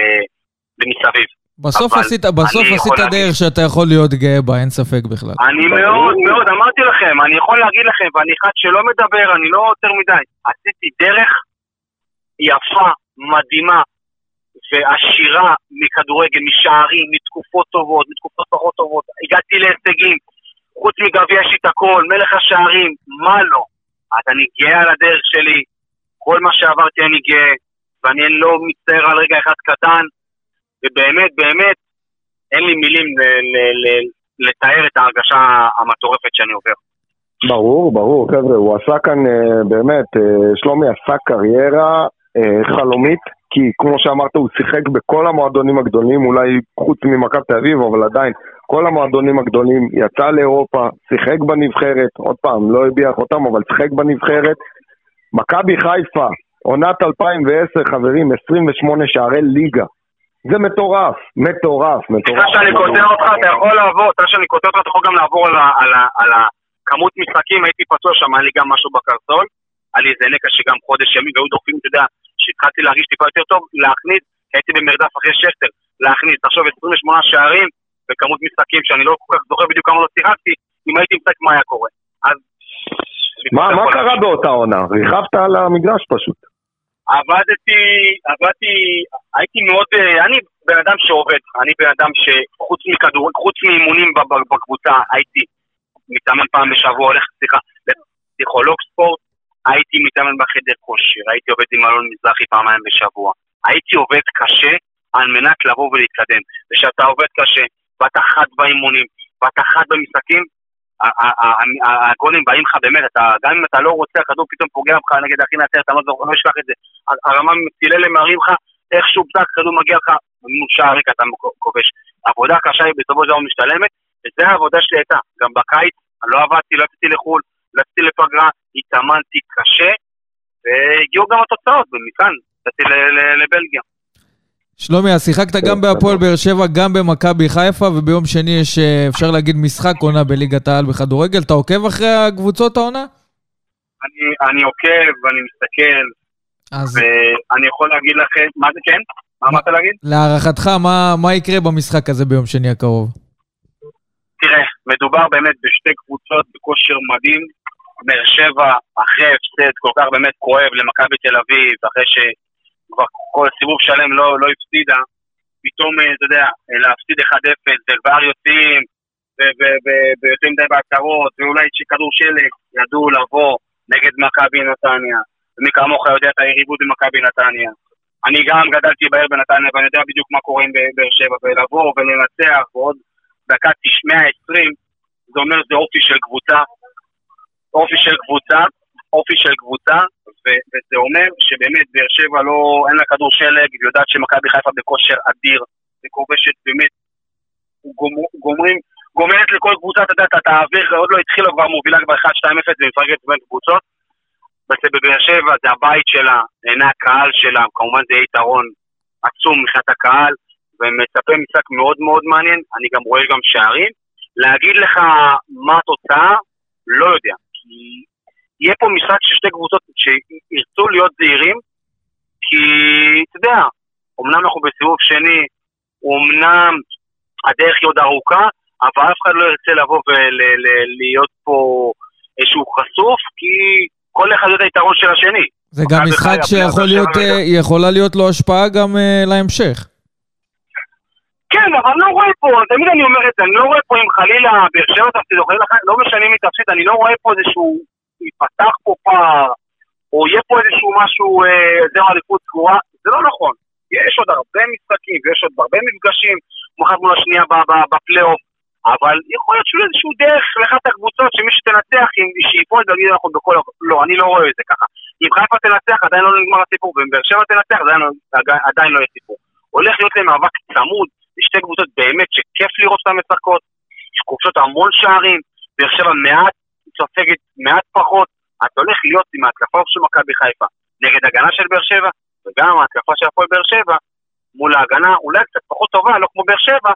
למסביב. בסוף עשית, בסוף עשית דרך שאתה יכול להיות גאה בה, אין ספק בכלל. אני מאוד מאוד, אמרתי לכם, אני יכול להגיד לכם, ואני אחד שלא מדבר, אני לא יותר מדי. עשיתי דרך יפה, מדהימה, ועשירה מכדורגל, משערים, מתקופות טובות, מתקופות פחות טובות. הגעתי להישגים, חוץ מגביע יש לי את הכל, מלך השערים, מה לא? אז אני גאה על הדרך שלי, כל מה שעברתי אני גאה, ואני לא מצטער על רגע אחד קטן, ובאמת, באמת, אין לי מילים לתאר את ההרגשה המטורפת שאני עובר. ברור, ברור, חבר'ה, הוא עשה כאן אה, באמת, אה, שלומי עשה קריירה אה, חלומית, כי כמו שאמרת, הוא שיחק בכל המועדונים הגדולים, אולי חוץ ממכבי תל אביב, אבל עדיין, כל המועדונים הגדולים, יצא לאירופה, שיחק בנבחרת, עוד פעם, לא הביח אותם, אבל שיחק בנבחרת. מכבי חיפה, עונת 2010, חברים, 28 שערי ליגה. זה מטורף, מטורף, מטורף. לפני שאני קוטע אותך, אתה יכול לעבור, לפני שאני קוטע אותך, אתה יכול גם לעבור על הכמות משחקים, הייתי פצוע שם, היה לי גם משהו בקרסול, היה לי איזה נקע שגם חודש ימים, והיו דוחפים, אתה יודע, שהתחלתי להרגיש טיפה יותר טוב, להכניס, הייתי במרדף אחרי שכטר, להכניס, תחשוב 28 שערים וכמות משחקים שאני לא כל כך זוכר בדיוק כמה לא שיחקתי, אם הייתי משחק מה היה קורה. אז... מה, מה קרה באותה עונה? ריחבת על המגרש פשוט. עבדתי, עבדתי, הייתי מאוד, אה, אני בן אדם שעובד, אני בן אדם שחוץ מכדור, חוץ מאימונים בקבוצה, הייתי מתאמן פעם בשבוע, הולך, סליחה, לפסיכולוג ספורט, הייתי מתאמן בחדר כושר, הייתי עובד עם אלון מזרחי פעמיים בשבוע. הייתי עובד קשה על מנת לבוא ולהתקדם. וכשאתה עובד קשה, ואתה חד באימונים, ואתה חד במשחקים, הגולים באים לך באמת, גם אם אתה לא רוצה, הכדור פתאום פוגע בך נגד הכי נצרת, אתה לא, לא אשכח את זה. הרמה מצילי מרים לך, איכשהו פתח, כדור מגיע לך, מול שער ריק אתה כובש. עבודה קשה היא בסופו של דבר משתלמת, וזו העבודה שלי הייתה. גם בקיץ, לא עבדתי, לא יצאתי לחו"ל, לא יצאתי לפגרה, התאמנתי קשה, והגיעו גם התוצאות, ומכאן יצאתי לבלגיה. שלומי, אז שיחקת גם בהפועל באר שבע, גם במכבי חיפה, וביום שני יש, אה, אפשר להגיד, משחק עונה בליגת העל בכדורגל. אתה עוקב אחרי הקבוצות העונה? אני, אני עוקב, ואני מסתכל, אז... ואני יכול להגיד לכם, מה זה כן? מה אמרת להגיד? להערכתך, מה, מה יקרה במשחק הזה ביום שני הקרוב? תראה, מדובר באמת בשתי קבוצות בכושר מדהים. באר שבע, אחרי הפסד כל כך באמת כואב למכבי תל אביב, אחרי שכבר כל סיבוב שלם לא, לא הפסידה, פתאום, אה, אתה יודע, להפסיד 1-0, וכבר יוצאים, ויוצאים די בהצהרות, ואולי שכדור שלג, ידעו לבוא נגד מכבי נתניה. ומי כמוך יודע את היריבות במכבי נתניה. אני גם גדלתי בעיר בנתניה, ואני יודע בדיוק מה קורה עם באר שבע, ולבוא ולנצח, ועוד דקה 120, זה אומר זה אופי של קבוצה, אופי של קבוצה, אופי של קבוצה, וזה אומר שבאמת באר שבע לא, אין לה כדור שלג, והיא יודעת שמכבי חיפה בכושר אדיר, וכובשת באמת, גומרים, גומרת לכל קבוצה, אתה יודע, אתה האוויר, עוד לא התחילה כבר מובילה כבר 1-2-0 ומפרקת בין קבוצות. בבאר שבע זה הבית שלה, עיני הקהל שלה, כמובן זה יתרון עצום מבחינת הקהל, ומצפה משחק מאוד מאוד מעניין, אני גם רואה גם שערים. להגיד לך מה התוצאה, לא יודע. כי יהיה פה משחק של שתי קבוצות שירצו להיות זהירים, כי אתה יודע, אמנם אנחנו בסיבוב שני, אמנם הדרך היא עוד ארוכה, אבל אף אחד לא ירצה לבוא ולהיות פה איזשהו חשוף, כי כל אחד יודע היתרון של השני. זה גם משחק שיכול להיות, אה, להיות לו השפעה גם uh, להמשך. כן, אבל אני לא רואה פה, תמיד אני אומר את זה, אני לא רואה פה אם חלילה באר שבע תפסיד, לא משנה אם היא תפסיד, אני לא רואה פה איזשהו, ייפתח פה פער, או יהיה פה איזשהו משהו, אה, זהו אליפות סגורה, זה לא נכון. יש עוד הרבה משחקים, ויש עוד הרבה מפגשים, מחר מול השנייה בפלייאוף, אבל יכול להיות שיהיה איזשהו דרך לאחת הקבוצות שמי שתנצח, שיפול ויגיד אנחנו בכל... לא, אני לא רואה את זה ככה. אם חיפה תנצח, עדיין לא נגמר הסיפור, ואם באר שבע תנצח, עדיין, לא, עדיין לא יהיה סיפור. הולך להיות להם מאבק צמוד, שתי קבוצות באמת שכיף לראות אותן משחקות, שכובשות המון שערים, באר שבע מעט סופגת מעט פחות, אתה הולך להיות עם ההתקפה של מכבי חיפה נגד הגנה של באר שבע, וגם ההתקפה של הפועל באר שבע מול ההגנה אולי קצת פחות טובה, לא כמו באר שבע,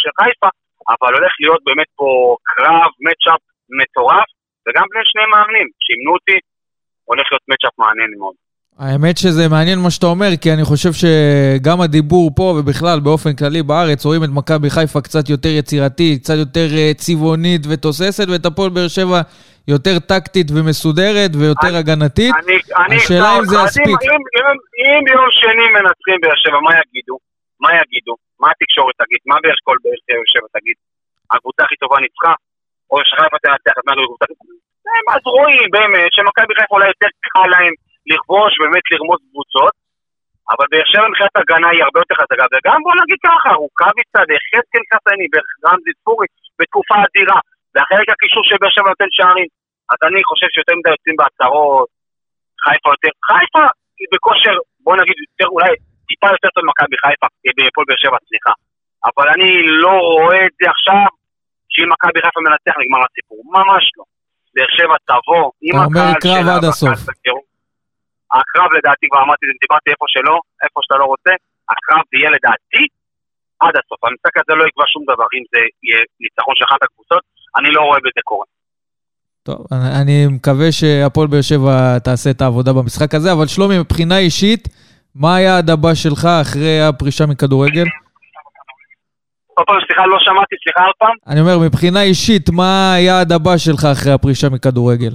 של חיפה, אבל הולך להיות באמת פה קרב, מצ'אפ מטורף, וגם בין שני מאמנים, שימנו אותי, הולך להיות מצ'אפ מעניין מאוד. האמת שזה מעניין מה שאתה אומר, כי אני חושב שגם הדיבור פה ובכלל באופן כללי בארץ רואים את מכבי חיפה קצת יותר יצירתית, קצת יותר אה, צבעונית ותוססת, ואת הפועל באר שבע יותר טקטית ומסודרת ויותר אני, הגנתית. אני, אני, השאלה אם זה יספיק. אם, אם, אם, ביום שני מנצחים באר שבע, מה יגידו? מה יגידו? מה התקשורת תגיד? מה באר כל באר שבע תגיד? הקבוצה הכי טובה ניצחה? או שחיפה תנצח את הכי טובה? אז רואים באמת שמכבי חיפה אולי יותר קל להם לכבוש, באמת לרמוס קבוצות, אבל באר שבע מבחינת הגנה היא הרבה יותר חזקה, וגם בוא נגיד ככה, רוקאביצה וחזקאל חסני ורמזי ספורי בתקופה אדירה, והחלק הקישור של באר שבע נותן שערים, אז אני חושב שיותר מדי יוצאים בהצהרות, חיפה יותר, חיפה היא בכושר, בוא נגיד, יותר, אולי טיפה יותר טוב ממכבי חיפה, בפועל באר שבע, סליחה, אבל אני לא רואה את זה עכשיו, שאם מכבי חיפה מנצח נגמר הסיפור, ממש לא. באר שבע תבוא, עם הקהל שלה, אתה אומר קרב עד הסוף. הקרב לדעתי, כבר אמרתי דיברתי איפה שלא, איפה שאתה לא רוצה, הקרב יהיה לדעתי עד הסוף. המשחק הזה לא יקבע שום דבר, אם זה יהיה ניצחון של אחת הקבוצות, אני לא רואה בזה קורה. טוב, אני מקווה שהפועל באר שבע תעשה את העבודה במשחק הזה, אבל שלומי, מבחינה אישית, מה היעד הבא שלך אחרי הפרישה מכדורגל? עוד פעם, סליחה, לא שמעתי, סליחה עוד פעם. אני אומר, מבחינה אישית, מה היעד הבא שלך אחרי הפרישה מכדורגל?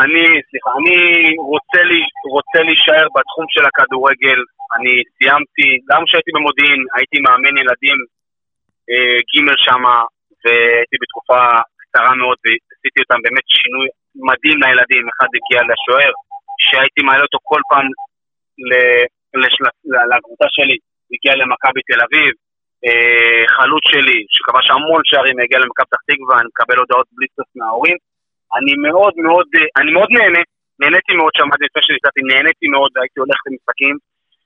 אני, סליחה, אני רוצה, לי, רוצה להישאר בתחום של הכדורגל. אני סיימתי, גם כשהייתי במודיעין, הייתי מאמן ילדים אה, ג' שמה, והייתי בתקופה קצרה מאוד, ועשיתי אותם באמת שינוי מדהים לילדים. אחד הגיע לשוער, שהייתי מעלה אותו כל פעם לקבוצה שלי, הגיע למכבי תל אביב. אה, חלוץ שלי, שכבש המון שערים, הגיע למכבי פתח תקווה, אני מקבל הודעות בלי סוף מההורים. אני מאוד מאוד, אני מאוד נהנה, נהניתי מאוד שם עד לפני שנתתי, נהניתי מאוד, הייתי הולך למשחקים,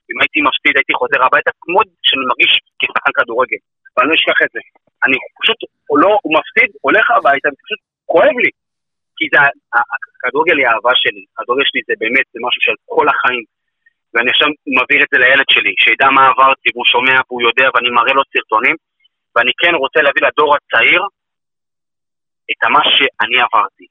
אם הייתי מפסיד הייתי חוזר הביתה, כמו שאני מרגיש כשחקן כדורגל, ואני לא אשכח את זה. אני פשוט, הוא לא, הוא מפסיד, הולך הביתה, פשוט כואב לי. כי זה, הכדורגל היא האהבה שלי, הכדורגל שלי זה באמת, זה משהו של כל החיים. ואני עכשיו מעביר את זה לילד שלי, שידע מה עברתי, והוא שומע והוא יודע, ואני מראה לו סרטונים, ואני כן רוצה להביא לדור הצעיר את מה שאני עברתי.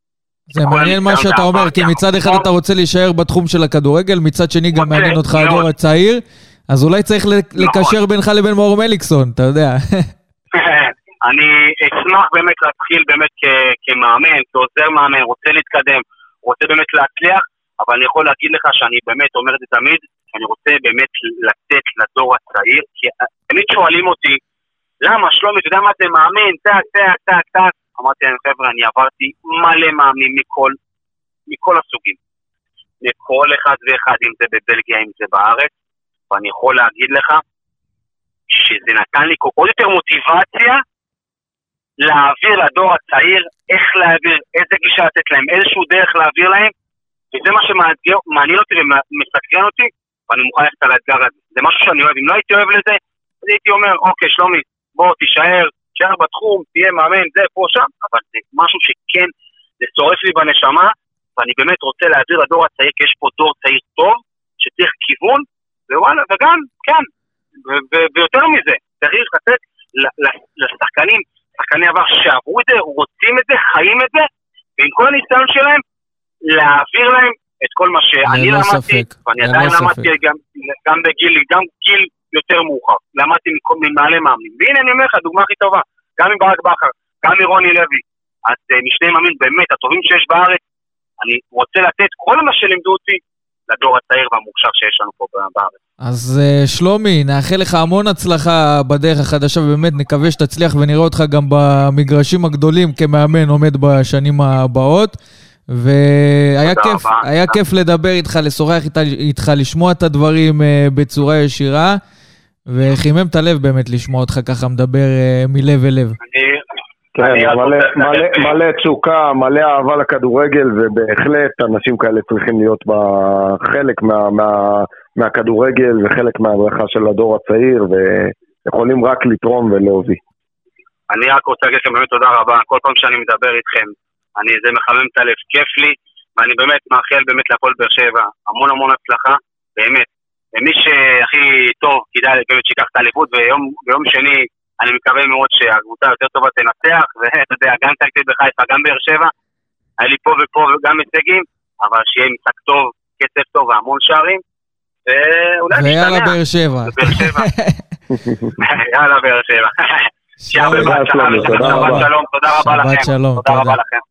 זה מעניין מה שאתה אומר, כי מצד אחד אתה רוצה להישאר בתחום של הכדורגל, מצד שני גם מעניין אותך הדור הצעיר, אז אולי צריך נכון. לקשר בינך לבין מאור מליקסון, אתה יודע. אני אשמח באמת להתחיל באמת כמאמן, כעוזר מאמן, רוצה להתקדם, רוצה באמת להצליח, אבל אני יכול להגיד לך שאני באמת אומר את זה תמיד, שאני רוצה באמת לתת לדור הצעיר, כי תמיד שואלים אותי, למה, שלומי, אתה יודע מה זה מאמן, טק, טק, טק, טק, אמרתי להם, חבר'ה, אני עברתי מלא מאמנים מכל, מכל הסוגים. מכל אחד ואחד, אם זה בבלגיה, אם זה בארץ, ואני יכול להגיד לך שזה נתן לי עוד יותר מוטיבציה להעביר לדור הצעיר איך להעביר, איזה גישה לתת להם, איזשהו דרך להעביר להם, וזה מה שמעניין אותי ומסקרן אותי, ואני מוכן ללכת על האתגר הזה. זה משהו שאני אוהב, אם לא הייתי אוהב לזה, אז הייתי אומר, אוקיי, שלומי, בוא, תישאר, תישאר בתחום, תהיה מאמן, זה, פה, שם, אבל זה משהו שכן, זה שורף לי בנשמה, ואני באמת רוצה להעביר לדור הצעיר, כי יש פה דור צעיר טוב, שצריך כיוון, ווואלה, וגם, כן, ויותר מזה, צריך לתת לשחקנים, שחקני עבר שעברו את זה, רוצים את זה, חיים את זה, ועם כל הניסיון שלהם, להעביר להם את כל מה שאני למדתי, ואני עדיין למדתי גם, גם בגיל, גם גיל יותר מאוחר. למדתי ממעלה מאמנים. והנה אני אומר לך, הדוגמה הכי טובה, גם עם ברק בכר, גם מרוני לוי. אז uh, משני מאמנים באמת הטובים שיש בארץ, אני רוצה לתת כל מה שלימדו אותי לדור הצעיר והמוכשר שיש לנו פה בארץ. אז uh, שלומי, נאחל לך המון הצלחה בדרך החדשה, ובאמת נקווה שתצליח ונראה אותך גם במגרשים הגדולים כמאמן עומד בשנים הבאות. והיה כיף, היה כיף לדבר איתך, לשוחח איתך, לשמוע את הדברים uh, בצורה ישירה, וחימם את הלב באמת לשמוע אותך ככה מדבר uh, מלב אל לב. כן, מלא תשוקה, מלא אהבה לכדורגל, ובהחלט אנשים כאלה צריכים להיות חלק מהכדורגל וחלק מהברכה של הדור הצעיר, ויכולים רק לתרום ולהוביל. אני רק רוצה להגיד לכם באמת תודה רבה, כל פעם שאני מדבר איתכם, אני, זה מחמם את הלב, כיף לי, ואני באמת מאחל באמת להפועל באר שבע המון המון הצלחה, באמת. ומי שהכי טוב, כדאי באמת שיקח את האליפות, וביום שני אני מקווה מאוד שהקבוצה יותר טובה תנצח, ואתה יודע, גם טקטית בחיפה, גם באר שבע, היה לי פה ופה וגם הישגים, אבל שיהיה משחק טוב, כסף טוב והמון שערים, ואולי נשתמע. ויאללה באר שבע. יאללה באר שבע. שבת שלום, תודה רבה לכם. שבת שלום, תודה רבה לכם.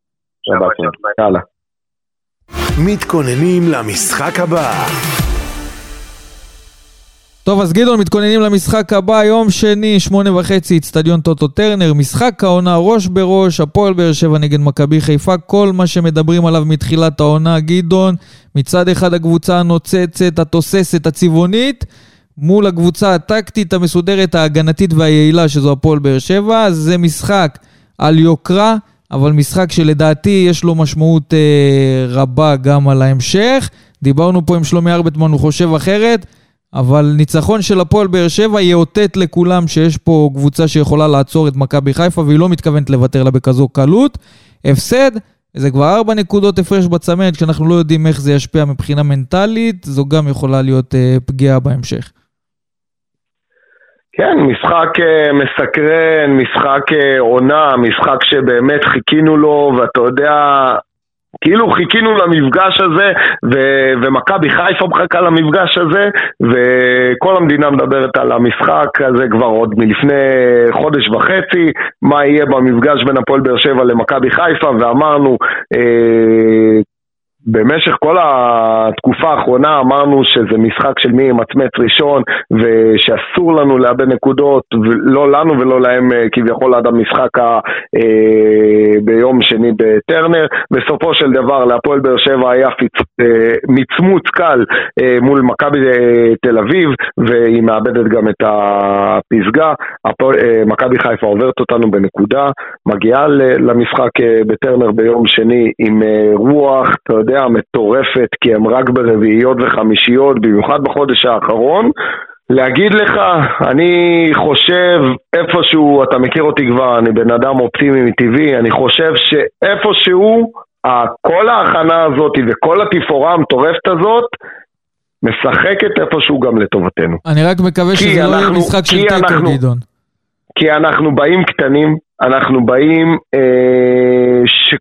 יאללה. מתכוננים למשחק הבא. טוב, אז גדעון, מתכוננים למשחק הבא, יום שני, שמונה וחצי, אצטדיון טוטו טרנר, משחק העונה ראש בראש, הפועל באר שבע נגד מכבי חיפה, כל מה שמדברים עליו מתחילת העונה, גדעון, מצד אחד הקבוצה הנוצצת, התוססת, הצבעונית, מול הקבוצה הטקטית, המסודרת, ההגנתית והיעילה, שזו הפועל באר שבע, זה משחק על יוקרה, אבל משחק שלדעתי יש לו משמעות אה, רבה גם על ההמשך. דיברנו פה עם שלומי ארבטמן, הוא חושב אחרת. אבל ניצחון של הפועל באר שבע יאותת לכולם שיש פה קבוצה שיכולה לעצור את מכבי חיפה והיא לא מתכוונת לוותר לה בכזו קלות. הפסד, זה כבר ארבע נקודות הפרש בצמרת, כשאנחנו לא יודעים איך זה ישפיע מבחינה מנטלית, זו גם יכולה להיות uh, פגיעה בהמשך. כן, משחק uh, מסקרן, משחק uh, עונה, משחק שבאמת חיכינו לו, ואתה יודע, כאילו חיכינו למפגש הזה, ו- ומכבי חיפה מחכה למפגש הזה, וכל המדינה מדברת על המשחק הזה כבר עוד מלפני חודש וחצי, מה יהיה במפגש בין הפועל באר שבע למכבי חיפה, ואמרנו, אה, במשך כל התקופה האחרונה אמרנו שזה משחק של מי ימצמץ ראשון ושאסור לנו לאבד נקודות, לא לנו ולא להם אה, כביכול עד המשחק ה, אה, ביום שני בטרנר. בסופו של דבר להפועל באר שבע היה פיצ, אה, מצמוץ קל אה, מול מכבי אה, תל אביב והיא מאבדת גם את הפסגה. אה, מכבי חיפה עוברת אותנו בנקודה, מגיעה למשחק אה, בטרנר ביום שני עם אה, רוח, אתה יודע יודע, מטורפת, כי הם רק ברביעיות וחמישיות, במיוחד בחודש האחרון. להגיד לך, אני חושב איפשהו, אתה מכיר אותי כבר, אני בן אדם אופטימי מטבעי, אני חושב שאיפשהו, כל ההכנה הזאת וכל התפאורה המטורפת הזאת, משחקת איפשהו גם לטובתנו. אני רק מקווה שזה אנחנו, לא יהיה משחק של תיקו, גדעון. כי אנחנו באים קטנים, אנחנו באים אה, ש...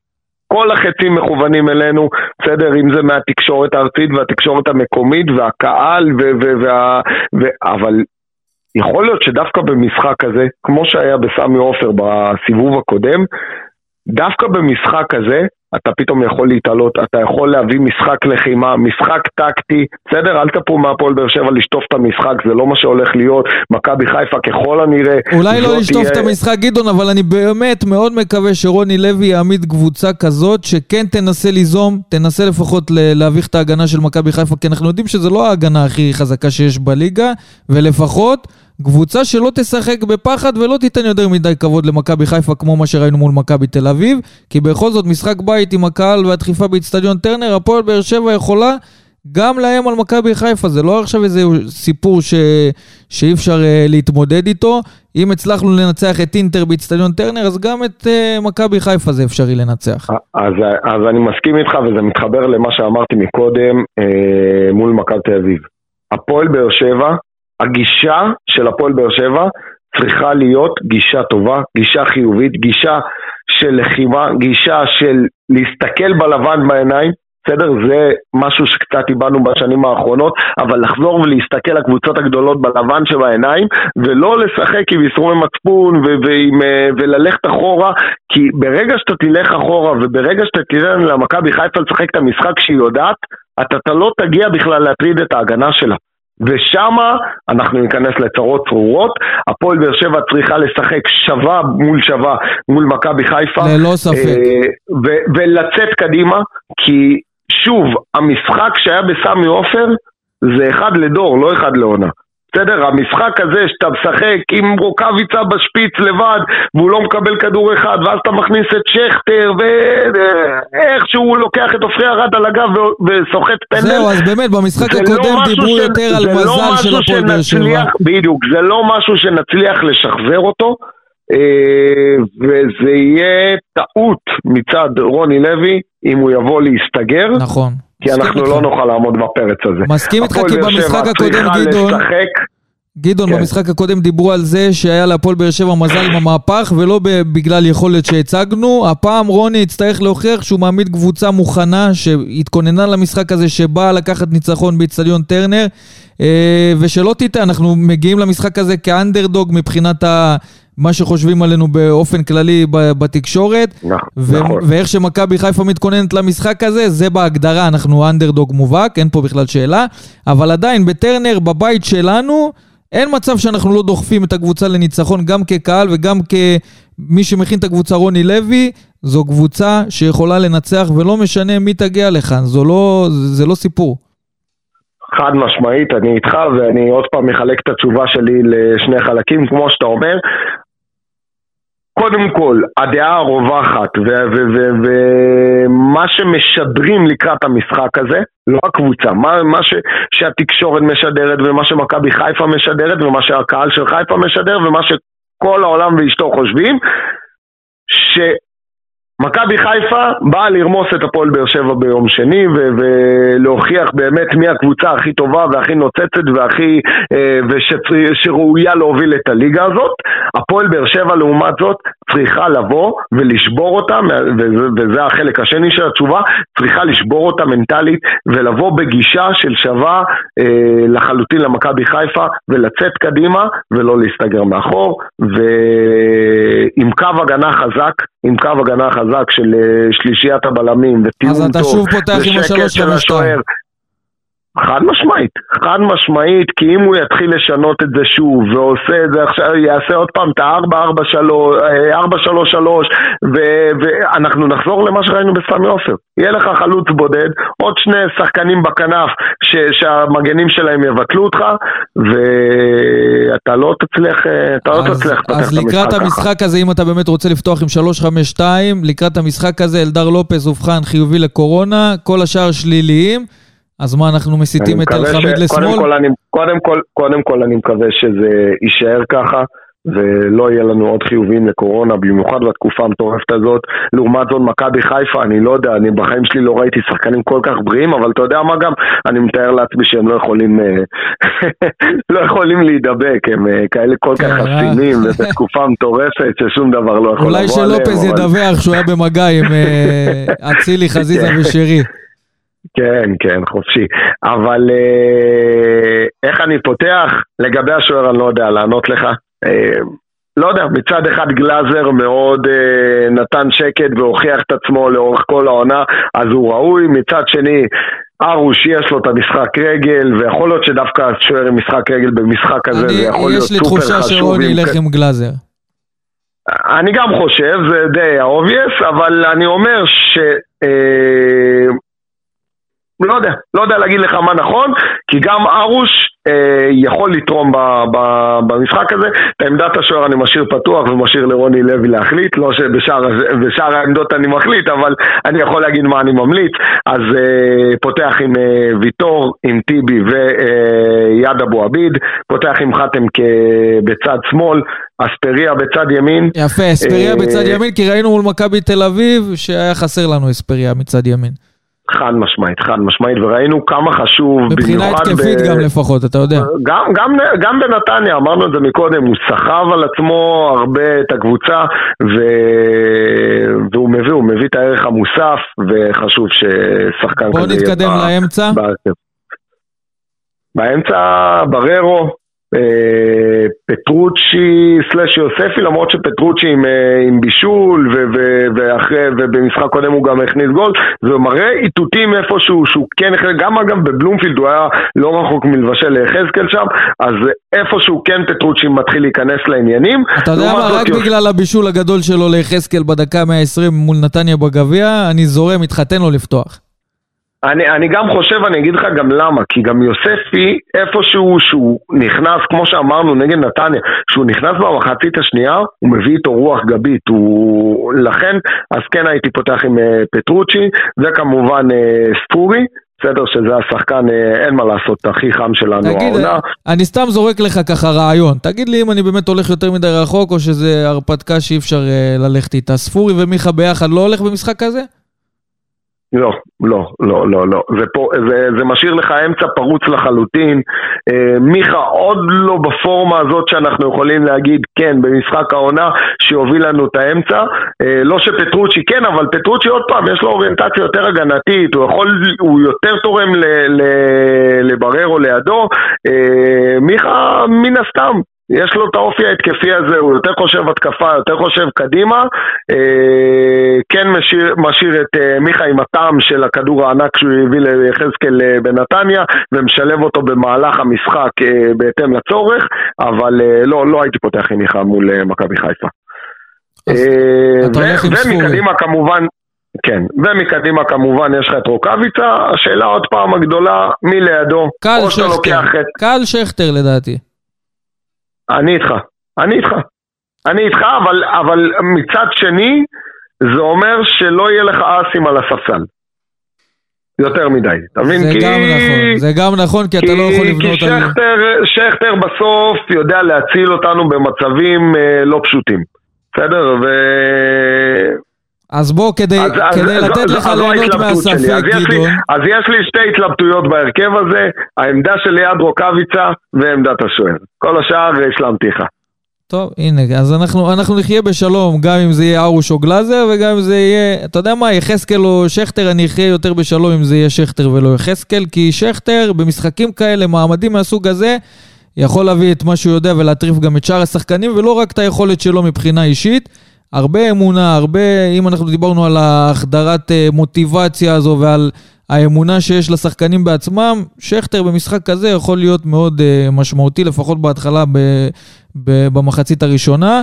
כל החצים מכוונים אלינו, בסדר, אם זה מהתקשורת הארצית והתקשורת המקומית והקהל, ו- ו- וה- ו- אבל יכול להיות שדווקא במשחק הזה, כמו שהיה בסמי עופר בסיבוב הקודם, דווקא במשחק הזה, אתה פתאום יכול להתעלות, אתה יכול להביא משחק לחימה, משחק טקטי, בסדר? אל תפו מהפועל באר שבע לשטוף את המשחק, זה לא מה שהולך להיות. מכבי חיפה ככל הנראה... אולי לא לשטוף תהיה... את המשחק, גדעון, אבל אני באמת מאוד מקווה שרוני לוי יעמיד קבוצה כזאת, שכן תנסה ליזום, תנסה לפחות להביך את ההגנה של מכבי חיפה, כי אנחנו יודעים שזו לא ההגנה הכי חזקה שיש בליגה, ולפחות... קבוצה שלא תשחק בפחד ולא תיתן יותר מדי כבוד למכבי חיפה כמו מה שראינו מול מכבי תל אביב, כי בכל זאת משחק בית עם הקהל והדחיפה באיצטדיון טרנר, הפועל באר שבע יכולה גם לאיים על מכבי חיפה, זה לא עכשיו איזה סיפור ש... שאי אפשר uh, להתמודד איתו. אם הצלחנו לנצח את אינטר באיצטדיון טרנר, אז גם את uh, מכבי חיפה זה אפשרי לנצח. אז, אז אני מסכים איתך וזה מתחבר למה שאמרתי מקודם uh, מול מכבי תל אביב. הפועל באר שבע, הגישה של הפועל באר שבע צריכה להיות גישה טובה, גישה חיובית, גישה של לחימה, גישה של להסתכל בלבן בעיניים, בסדר? זה משהו שקצת איבדנו בשנים האחרונות, אבל לחזור ולהסתכל לקבוצות הגדולות בלבן שבעיניים, ולא לשחק עם ייסורי מצפון ו- uh, וללכת אחורה, כי ברגע שאתה תלך אחורה וברגע שאתה תראה למכבי חיפה לשחק את המשחק שהיא יודעת, אתה לא תגיע בכלל להטריד את ההגנה שלה. ושמה אנחנו ניכנס לצרות צרורות, הפועל באר שבע צריכה לשחק שווה מול שווה מול מכבי חיפה. ללא ספק. אה, ו- ולצאת קדימה, כי שוב, המשחק שהיה בסמי עופר זה אחד לדור, לא אחד לעונה. בסדר? המשחק הזה שאתה משחק עם רוקאביצה בשפיץ לבד והוא לא מקבל כדור אחד ואז אתה מכניס את שכטר ואיך שהוא לוקח את עופרי ארד על הגב וסוחט פנדל זהו, אז באמת, במשחק לא הקודם משהו דיברו ש- יותר על לא מזל משהו של הפועל באר שבע. בדיוק, זה לא משהו שנצליח לשחזר אותו אה, וזה יהיה טעות מצד רוני לוי אם הוא יבוא להסתגר נכון. כי אנחנו איתך. לא נוכל לעמוד בפרץ הזה. מסכים איתך, כי במשחק הקודם, גדעון, לשחק, גדעון, כן. במשחק הקודם דיברו על זה שהיה להפועל באר שבע מזל עם המהפך, ולא בגלל יכולת שהצגנו. הפעם רוני יצטרך להוכיח שהוא מעמיד קבוצה מוכנה, שהתכוננה למשחק הזה, שבאה לקחת ניצחון באיצטדיון טרנר. אה, ושלא תטעה, אנחנו מגיעים למשחק הזה כאנדרדוג מבחינת ה... מה שחושבים עלינו באופן כללי בתקשורת. נכון, נכון. ואיך שמכבי חיפה מתכוננת למשחק הזה, זה בהגדרה, אנחנו אנדרדוג מובהק, אין פה בכלל שאלה. אבל עדיין, בטרנר, בבית שלנו, אין מצב שאנחנו לא דוחפים את הקבוצה לניצחון, גם כקהל וגם כמי שמכין את הקבוצה רוני לוי. זו קבוצה שיכולה לנצח, ולא משנה מי תגיע לכאן, לא, זה לא סיפור. חד משמעית, אני איתך ואני עוד פעם מחלק את התשובה שלי לשני חלקים, כמו שאתה אומר. קודם כל, הדעה הרווחת ומה שמשדרים לקראת המשחק הזה, לא הקבוצה, מה, מה ש, שהתקשורת משדרת ומה שמכבי חיפה משדרת ומה שהקהל של חיפה משדר ומה שכל העולם ואשתו חושבים, ש... מכבי חיפה באה לרמוס את הפועל באר שבע ביום שני ו- ולהוכיח באמת מי הקבוצה הכי טובה והכי נוצצת והכי אה, ושראויה להוביל את הליגה הזאת. הפועל באר שבע לעומת זאת צריכה לבוא ולשבור אותה, וזה, וזה החלק השני של התשובה, צריכה לשבור אותה מנטלית ולבוא בגישה של שווה אה, לחלוטין למכבי חיפה ולצאת קדימה ולא להסתגר מאחור ועם קו הגנה חזק, עם קו הגנה חזק של אה, שלישיית הבלמים אז טוב אתה שוב פותח עם השלוש של חמש שתיים. חד משמעית, חד משמעית, כי אם הוא יתחיל לשנות את זה שוב, ועושה את זה עכשיו, יעשה עוד פעם את ה-4-3-3, ואנחנו נחזור למה שראינו בסמי עופר. יהיה לך חלוץ בודד, עוד שני שחקנים בכנף ש- שהמגנים שלהם יבטלו אותך, ואתה לא תצליח, אתה לא אז, תצליח לפתח את אז המשחק לקראת ככה. המשחק הזה, אם אתה באמת רוצה לפתוח עם 3-5-2, לקראת המשחק הזה אלדר לופס אובחן חיובי לקורונה, כל השאר שליליים. אז מה, אנחנו מסיטים אני את אלחמיד ש- לשמאל? קודם כל, אני, קודם, כל, קודם כל אני מקווה שזה יישאר ככה ולא יהיה לנו עוד חיובים לקורונה, במיוחד בתקופה המטורפת הזאת. לעומת זאת, מכבי חיפה, אני לא יודע, אני בחיים שלי לא ראיתי שחקנים כל כך בריאים, אבל אתה יודע מה גם? אני מתאר לעצמי שהם לא יכולים, אה, לא יכולים להידבק, הם אה, כאלה כל כך כן, אה. חסינים, ובתקופה מטורפת ששום דבר לא יכול אולי לבוא עליהם. שלופז אבל- ידווח שהוא היה במגע עם אצילי, חזיזה כן. ושרי. כן, כן, חופשי. אבל אה, איך אני פותח? לגבי השוער אני לא יודע לענות לך. אה, לא יודע, מצד אחד גלאזר מאוד אה, נתן שקט והוכיח את עצמו לאורך כל העונה, אז הוא ראוי. מצד שני, ארוש יש לו את המשחק רגל, ויכול להיות שדווקא השוער עם משחק רגל במשחק הזה, זה יכול אני, להיות יש לי סופר תחושה חשוב. שרוני ילך כ- עם גלאזר. אני גם חושב, זה די obvious, אבל אני אומר ש... אה, לא יודע, לא יודע להגיד לך מה נכון, כי גם ארוש אה, יכול לתרום ב, ב, במשחק הזה. את עמדת השוער אני משאיר פתוח ומשאיר לרוני לוי להחליט, לא שבשאר העמדות אני מחליט, אבל אני יכול להגיד מה אני ממליץ. אז uh, פותח עם uh, ויטור, עם טיבי ויד uh, אבו עביד, פותח עם חתם בצד שמאל, אספריה בצד ימין. יפה, אספריה בצד ימין, כי ראינו מול מכבי תל אביב שהיה חסר לנו אספריה מצד ימין. חד משמעית, חד משמעית, וראינו כמה חשוב, מבחינה התקפית ב... גם לפחות, אתה יודע. גם, גם, גם בנתניה, אמרנו את זה מקודם, הוא סחב על עצמו הרבה את הקבוצה, ו... והוא מביא, הוא מביא את הערך המוסף, וחשוב ששחקן כזה... בוא נתקדם לאמצע. באמצע בררו, אה, פטרוצ'י סלאש יוספי, למרות שפטרוצ'י עם, אה, עם בישול ו, ו, ואחרי, ובמשחק קודם הוא גם הכניס גול, זה מראה איתותים איפשהו שהוא כן, גם אגב בבלומפילד הוא היה לא רחוק מלבשל ליחזקאל שם, אז איפשהו כן פטרוצ'י מתחיל להיכנס לעניינים. אתה יודע מה, רק יוס... בגלל הבישול הגדול שלו ליחזקאל בדקה 120 מול נתניה בגביע, אני זורם, מתחתן לו לפתוח. אני, אני גם חושב, אני אגיד לך גם למה, כי גם יוספי, איפשהו שהוא נכנס, כמו שאמרנו נגד נתניה, שהוא נכנס במחצית השנייה, הוא מביא איתו רוח גבית, הוא... לכן, אז כן הייתי פותח עם uh, פטרוצ'י, וכמובן uh, ספורי, בסדר שזה השחקן, uh, אין מה לעשות, הכי חם שלנו תגיד, העונה. אני סתם זורק לך ככה רעיון, תגיד לי אם אני באמת הולך יותר מדי רחוק, או שזה הרפתקה שאי אפשר ללכת איתה. ספורי ומיכה ביחד לא הולך במשחק הזה? לא, לא, לא, לא, לא. זה, פה, זה, זה משאיר לך אמצע פרוץ לחלוטין. אה, מיכה עוד לא בפורמה הזאת שאנחנו יכולים להגיד, כן, במשחק העונה, שיוביל לנו את האמצע. אה, לא שפטרוצ'י כן, אבל פטרוצ'י עוד פעם, יש לו אוריינטציה יותר הגנתית, הוא יכול, הוא יותר תורם ל, ל, לבררו לידו. אה, מיכה, מן הסתם, יש לו את האופי ההתקפי הזה, הוא יותר חושב התקפה, יותר חושב קדימה. אה, כן משאיר, משאיר את אה, מיכה עם הטעם של הכדור הענק שהוא הביא ליחזקאל אה, בנתניה, ומשלב אותו במהלך המשחק אה, בהתאם לצורך, אבל אה, לא, לא הייתי פותח עם מיכה מול אה, מכבי חיפה. אה, ומקדימה כמובן, כן, ומקדימה כמובן יש לך את רוקאביצה, השאלה עוד פעם הגדולה, מי לידו? קל שכטר, את... קל שכטר לדעתי. אני איתך, אני איתך. אני איתך, אבל, אבל מצד שני, זה אומר שלא יהיה לך אסים על הספסל. יותר מדי, אתה מבין? זה כי... גם נכון, זה גם נכון, כי, כי אתה לא יכול לבנות על... כי שכטר, שכטר בסוף יודע להציל אותנו במצבים אה, לא פשוטים. בסדר? ו... אז בוא, כדי, אז, כדי אז, לתת לך ליהנות מהספק, גדעון. אז יש לי שתי התלבטויות בהרכב הזה, העמדה של ליעד רוקאביצה ועמדת השוער. כל השאר השלמתי לך. טוב, הנה, אז אנחנו, אנחנו נחיה בשלום, גם אם זה יהיה ארוש או גלאזר, וגם אם זה יהיה, אתה יודע מה, יחזקאל או שכטר, אני אחיה יותר בשלום אם זה יהיה שכטר ולא יחזקאל, כי שכטר, במשחקים כאלה, מעמדים מהסוג הזה, יכול להביא את מה שהוא יודע ולהטריף גם את שאר השחקנים, ולא רק את היכולת שלו מבחינה אישית. הרבה אמונה, הרבה, אם אנחנו דיברנו על ההחדרת אה, מוטיבציה הזו ועל האמונה שיש לשחקנים בעצמם, שכטר במשחק כזה יכול להיות מאוד uh, משמעותי, לפחות בהתחלה ב, ב, במחצית הראשונה.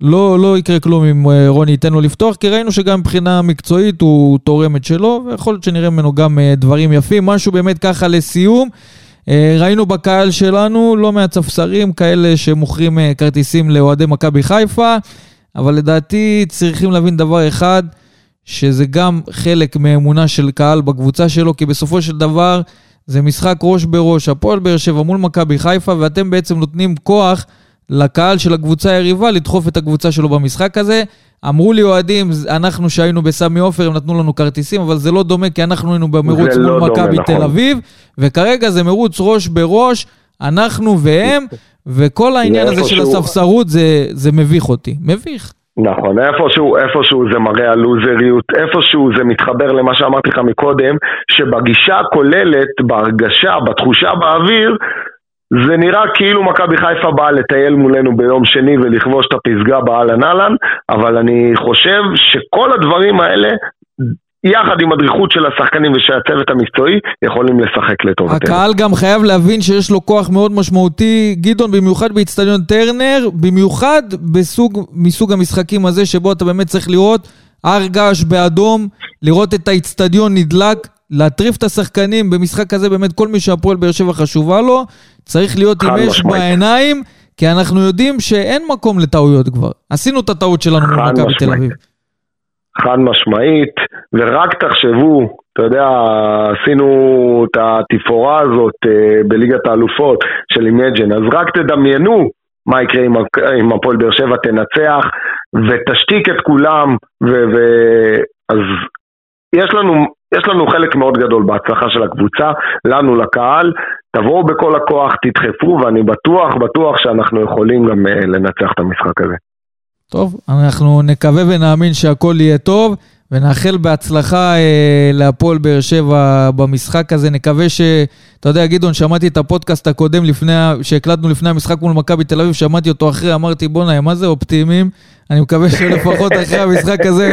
לא, לא יקרה כלום אם uh, רוני ייתן לו לפתוח, כי ראינו שגם מבחינה מקצועית הוא תורם את שלו, ויכול להיות שנראה ממנו גם דברים יפים. משהו באמת ככה לסיום. ראינו בקהל שלנו לא מעט ספסרים, כאלה שמוכרים כרטיסים לאוהדי מכבי חיפה. אבל לדעתי צריכים להבין דבר אחד, שזה גם חלק מאמונה של קהל בקבוצה שלו, כי בסופו של דבר זה משחק ראש בראש, הפועל באר שבע מול מכבי חיפה, ואתם בעצם נותנים כוח לקהל של הקבוצה היריבה לדחוף את הקבוצה שלו במשחק הזה. אמרו לי אוהדים, אנחנו שהיינו בסמי עופר, הם נתנו לנו כרטיסים, אבל זה לא דומה, כי אנחנו היינו במרוץ מול לא מכבי תל נכון. אביב, וכרגע זה מרוץ ראש בראש, אנחנו והם. וכל העניין הזה של הספסרות זה, זה מביך אותי. מביך. נכון, איפשהו, איפשהו זה מראה על לוזריות, איפשהו זה מתחבר למה שאמרתי לך מקודם, שבגישה הכוללת, בהרגשה, בתחושה באוויר, זה נראה כאילו מכבי חיפה באה לטייל מולנו ביום שני ולכבוש את הפסגה באהלן אהלן, אבל אני חושב שכל הדברים האלה יחד עם הדריכות של השחקנים ושל הצוות המקצועי, יכולים לשחק לטובתנו. הקהל גם חייב להבין שיש לו כוח מאוד משמעותי, גדעון, במיוחד באיצטדיון טרנר, במיוחד בסוג, מסוג המשחקים הזה, שבו אתה באמת צריך לראות הר געש באדום, לראות את האיצטדיון נדלק, להטריף את השחקנים במשחק כזה, באמת כל מי שהפועל באר שבע חשובה לו, צריך להיות עם אש בעיניים, כי אנחנו יודעים שאין מקום לטעויות כבר. עשינו את הטעות שלנו מול מכבי תל אביב. חד משמעית, ורק תחשבו, אתה יודע, עשינו את התפאורה הזאת אה, בליגת האלופות של אימג'ן, אז רק תדמיינו מה יקרה אם הפועל באר שבע תנצח ותשתיק את כולם, ו... ו... אז יש לנו, יש לנו חלק מאוד גדול בהצלחה של הקבוצה, לנו לקהל, תבואו בכל הכוח, תדחפו, ואני בטוח, בטוח שאנחנו יכולים גם אה, לנצח את המשחק הזה. טוב, אנחנו נקווה ונאמין שהכל יהיה טוב. ונאחל בהצלחה אה, להפועל באר שבע במשחק הזה. נקווה ש... אתה יודע, גדעון, שמעתי את הפודקאסט הקודם לפני, שהקלטנו לפני המשחק מול מכבי תל אביב, שמעתי אותו אחרי, אמרתי, בוא'נה, מה זה אופטימיים? אני מקווה שלפחות אחרי המשחק הזה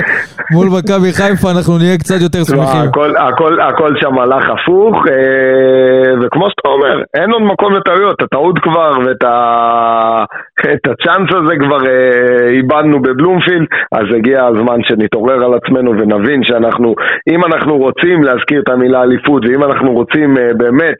מול מכבי חיפה אנחנו נהיה קצת יותר שמחים. הכל, הכל, הכל שם הלך הפוך, אה, וכמו שאתה אומר, אין עוד מקום לטעויות, הטעות כבר ואת ה... את הצ'אנס הזה כבר אה, איבדנו בבלומפילד, אז הגיע הזמן שנתעורר על עצמנו ונבין שאנחנו, אם אנחנו רוצים להזכיר את המילה אליפות, ואם אנחנו רוצים אה, באמת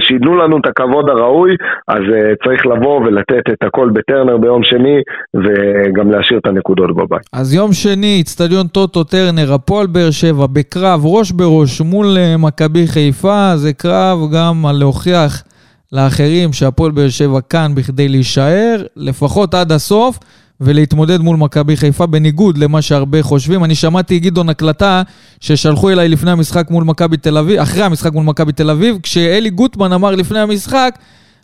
שייתנו לנו את הכבוד הראוי, אז צריך לבוא ולתת את הכל בטרנר ביום שני, וגם להשאיר את הנקודות בבית. אז יום שני, אצטדיון טוטו טרנר, הפועל באר שבע, בקרב ראש בראש מול אה, מכבי חיפה, זה קרב גם על להוכיח לאחרים שהפועל באר שבע כאן בכדי להישאר, לפחות עד הסוף. ולהתמודד מול מכבי חיפה, בניגוד למה שהרבה חושבים. אני שמעתי גדעון הקלטה ששלחו אליי לפני המשחק מול מכבי תל אביב, אחרי המשחק מול מכבי תל אביב, כשאלי גוטמן אמר לפני המשחק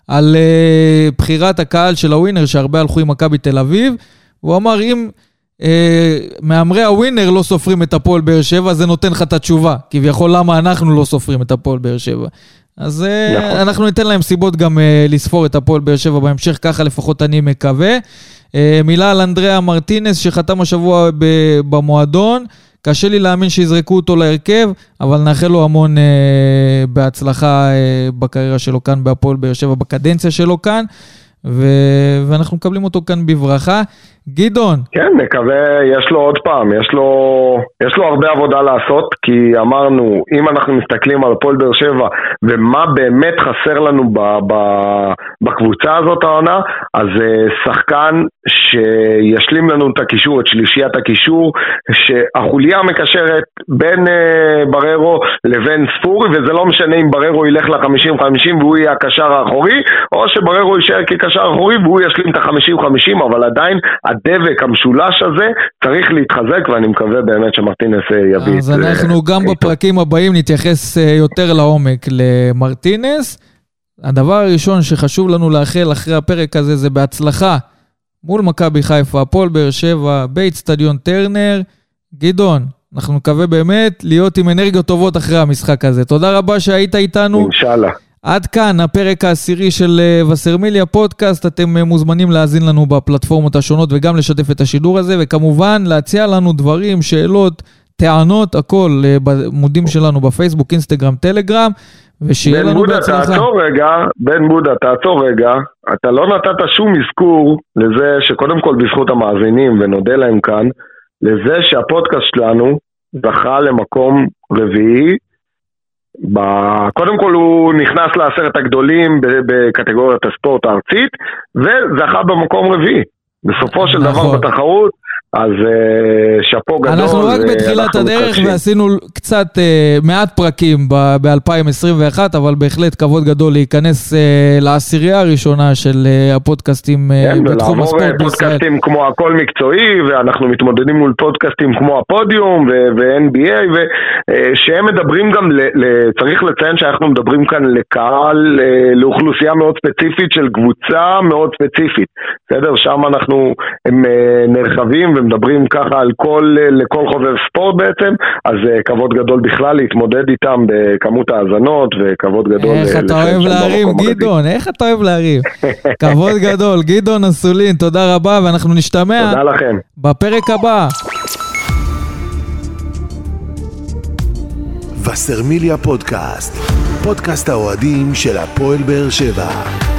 על uh, בחירת הקהל של הווינר, שהרבה הלכו עם מכבי תל אביב, הוא אמר, אם אה, מהמרי הווינר לא סופרים את הפועל באר שבע, זה נותן לך את התשובה. כביכול, למה אנחנו לא סופרים את הפועל באר שבע. אז אה, נכון. אנחנו ניתן להם סיבות גם אה, לספור את הפועל באר שבע בהמשך, ככה לפחות אני מקווה. אה, מילה על אנדריאה מרטינס, שחתם השבוע במועדון. קשה לי להאמין שיזרקו אותו להרכב, אבל נאחל לו המון אה, בהצלחה אה, בקריירה שלו כאן בהפועל באר שבע, בקדנציה שלו כאן. ו... ואנחנו מקבלים אותו כאן בברכה. גדעון. כן, נקווה, יש לו עוד פעם, יש לו, יש לו הרבה עבודה לעשות, כי אמרנו, אם אנחנו מסתכלים על הפועל באר שבע, ומה באמת חסר לנו ב, ב, בקבוצה הזאת העונה, אז uh, שחקן שישלים לנו את הקישור, את שלישיית הקישור, שהחוליה המקשרת בין uh, בררו לבין ספורי, וזה לא משנה אם בררו ילך ל-50-50 והוא יהיה הקשר האחורי, או שבררו יישאר כקשר אחורי והוא ישלים את ה-50-50, אבל עדיין הדבק, המשולש הזה, צריך להתחזק, ואני מקווה באמת שמרטינס אה, יביא את... אז אנחנו גם בפרקים הבאים נתייחס אה, יותר לעומק למרטינס. הדבר הראשון שחשוב לנו לאחל אחרי הפרק הזה זה בהצלחה מול מכבי חיפה, הפועל באר שבע, באיצטדיון טרנר. גדעון, אנחנו נקווה באמת להיות עם אנרגיות טובות אחרי המשחק הזה. תודה רבה שהיית איתנו. אינשאללה. עד כאן הפרק העשירי של אה, וסרמיליה פודקאסט. אתם אה, מוזמנים להאזין לנו בפלטפורמות השונות וגם לשתף את השידור הזה, וכמובן להציע לנו דברים, שאלות, טענות, הכל אה, בעמודים שלנו בפייסבוק, אינסטגרם, טלגרם, ושיהיה לנו בהצלחה. בן בודה, תעצור רגע, בן בודה, תעצור רגע. אתה לא נתת שום אזכור לזה שקודם כל בזכות המאזינים, ונודה להם כאן, לזה שהפודקאסט שלנו זכה למקום רביעי ב... קודם כל הוא נכנס לעשרת הגדולים בקטגוריית הספורט הארצית וזכה במקום רביעי. בסופו של נכון. דבר בתחרות אז uh, שאפו גדול. אנחנו רק בתחילת הדרך מתחדשים. ועשינו קצת, uh, מעט פרקים ב-2021, אבל בהחלט כבוד גדול להיכנס לעשירייה הראשונה של הפודקאסטים כן, בתחום הספורט בישראל. פודקאסטים כמו הכל מקצועי, ואנחנו מתמודדים מול פודקאסטים כמו הפודיום ו-NBA, שהם מדברים גם, צריך לציין שאנחנו מדברים כאן לקהל, לאוכלוסייה מאוד ספציפית של קבוצה מאוד ספציפית. בסדר? שם אנחנו, נרחבים. ומדברים ככה על כל, לכל חובב ספורט בעצם, אז uh, כבוד גדול בכלל להתמודד איתם בכמות האזנות, וכבוד גדול... איך אתה אוהב להרים, גדעון, איך אתה אוהב להרים. כבוד גדול, גדעון אסולין, תודה רבה, ואנחנו נשתמע... תודה לכם. בפרק הבא. וסרמיליה פודקאסט, פודקאסט האוהדים של הפועל באר שבע.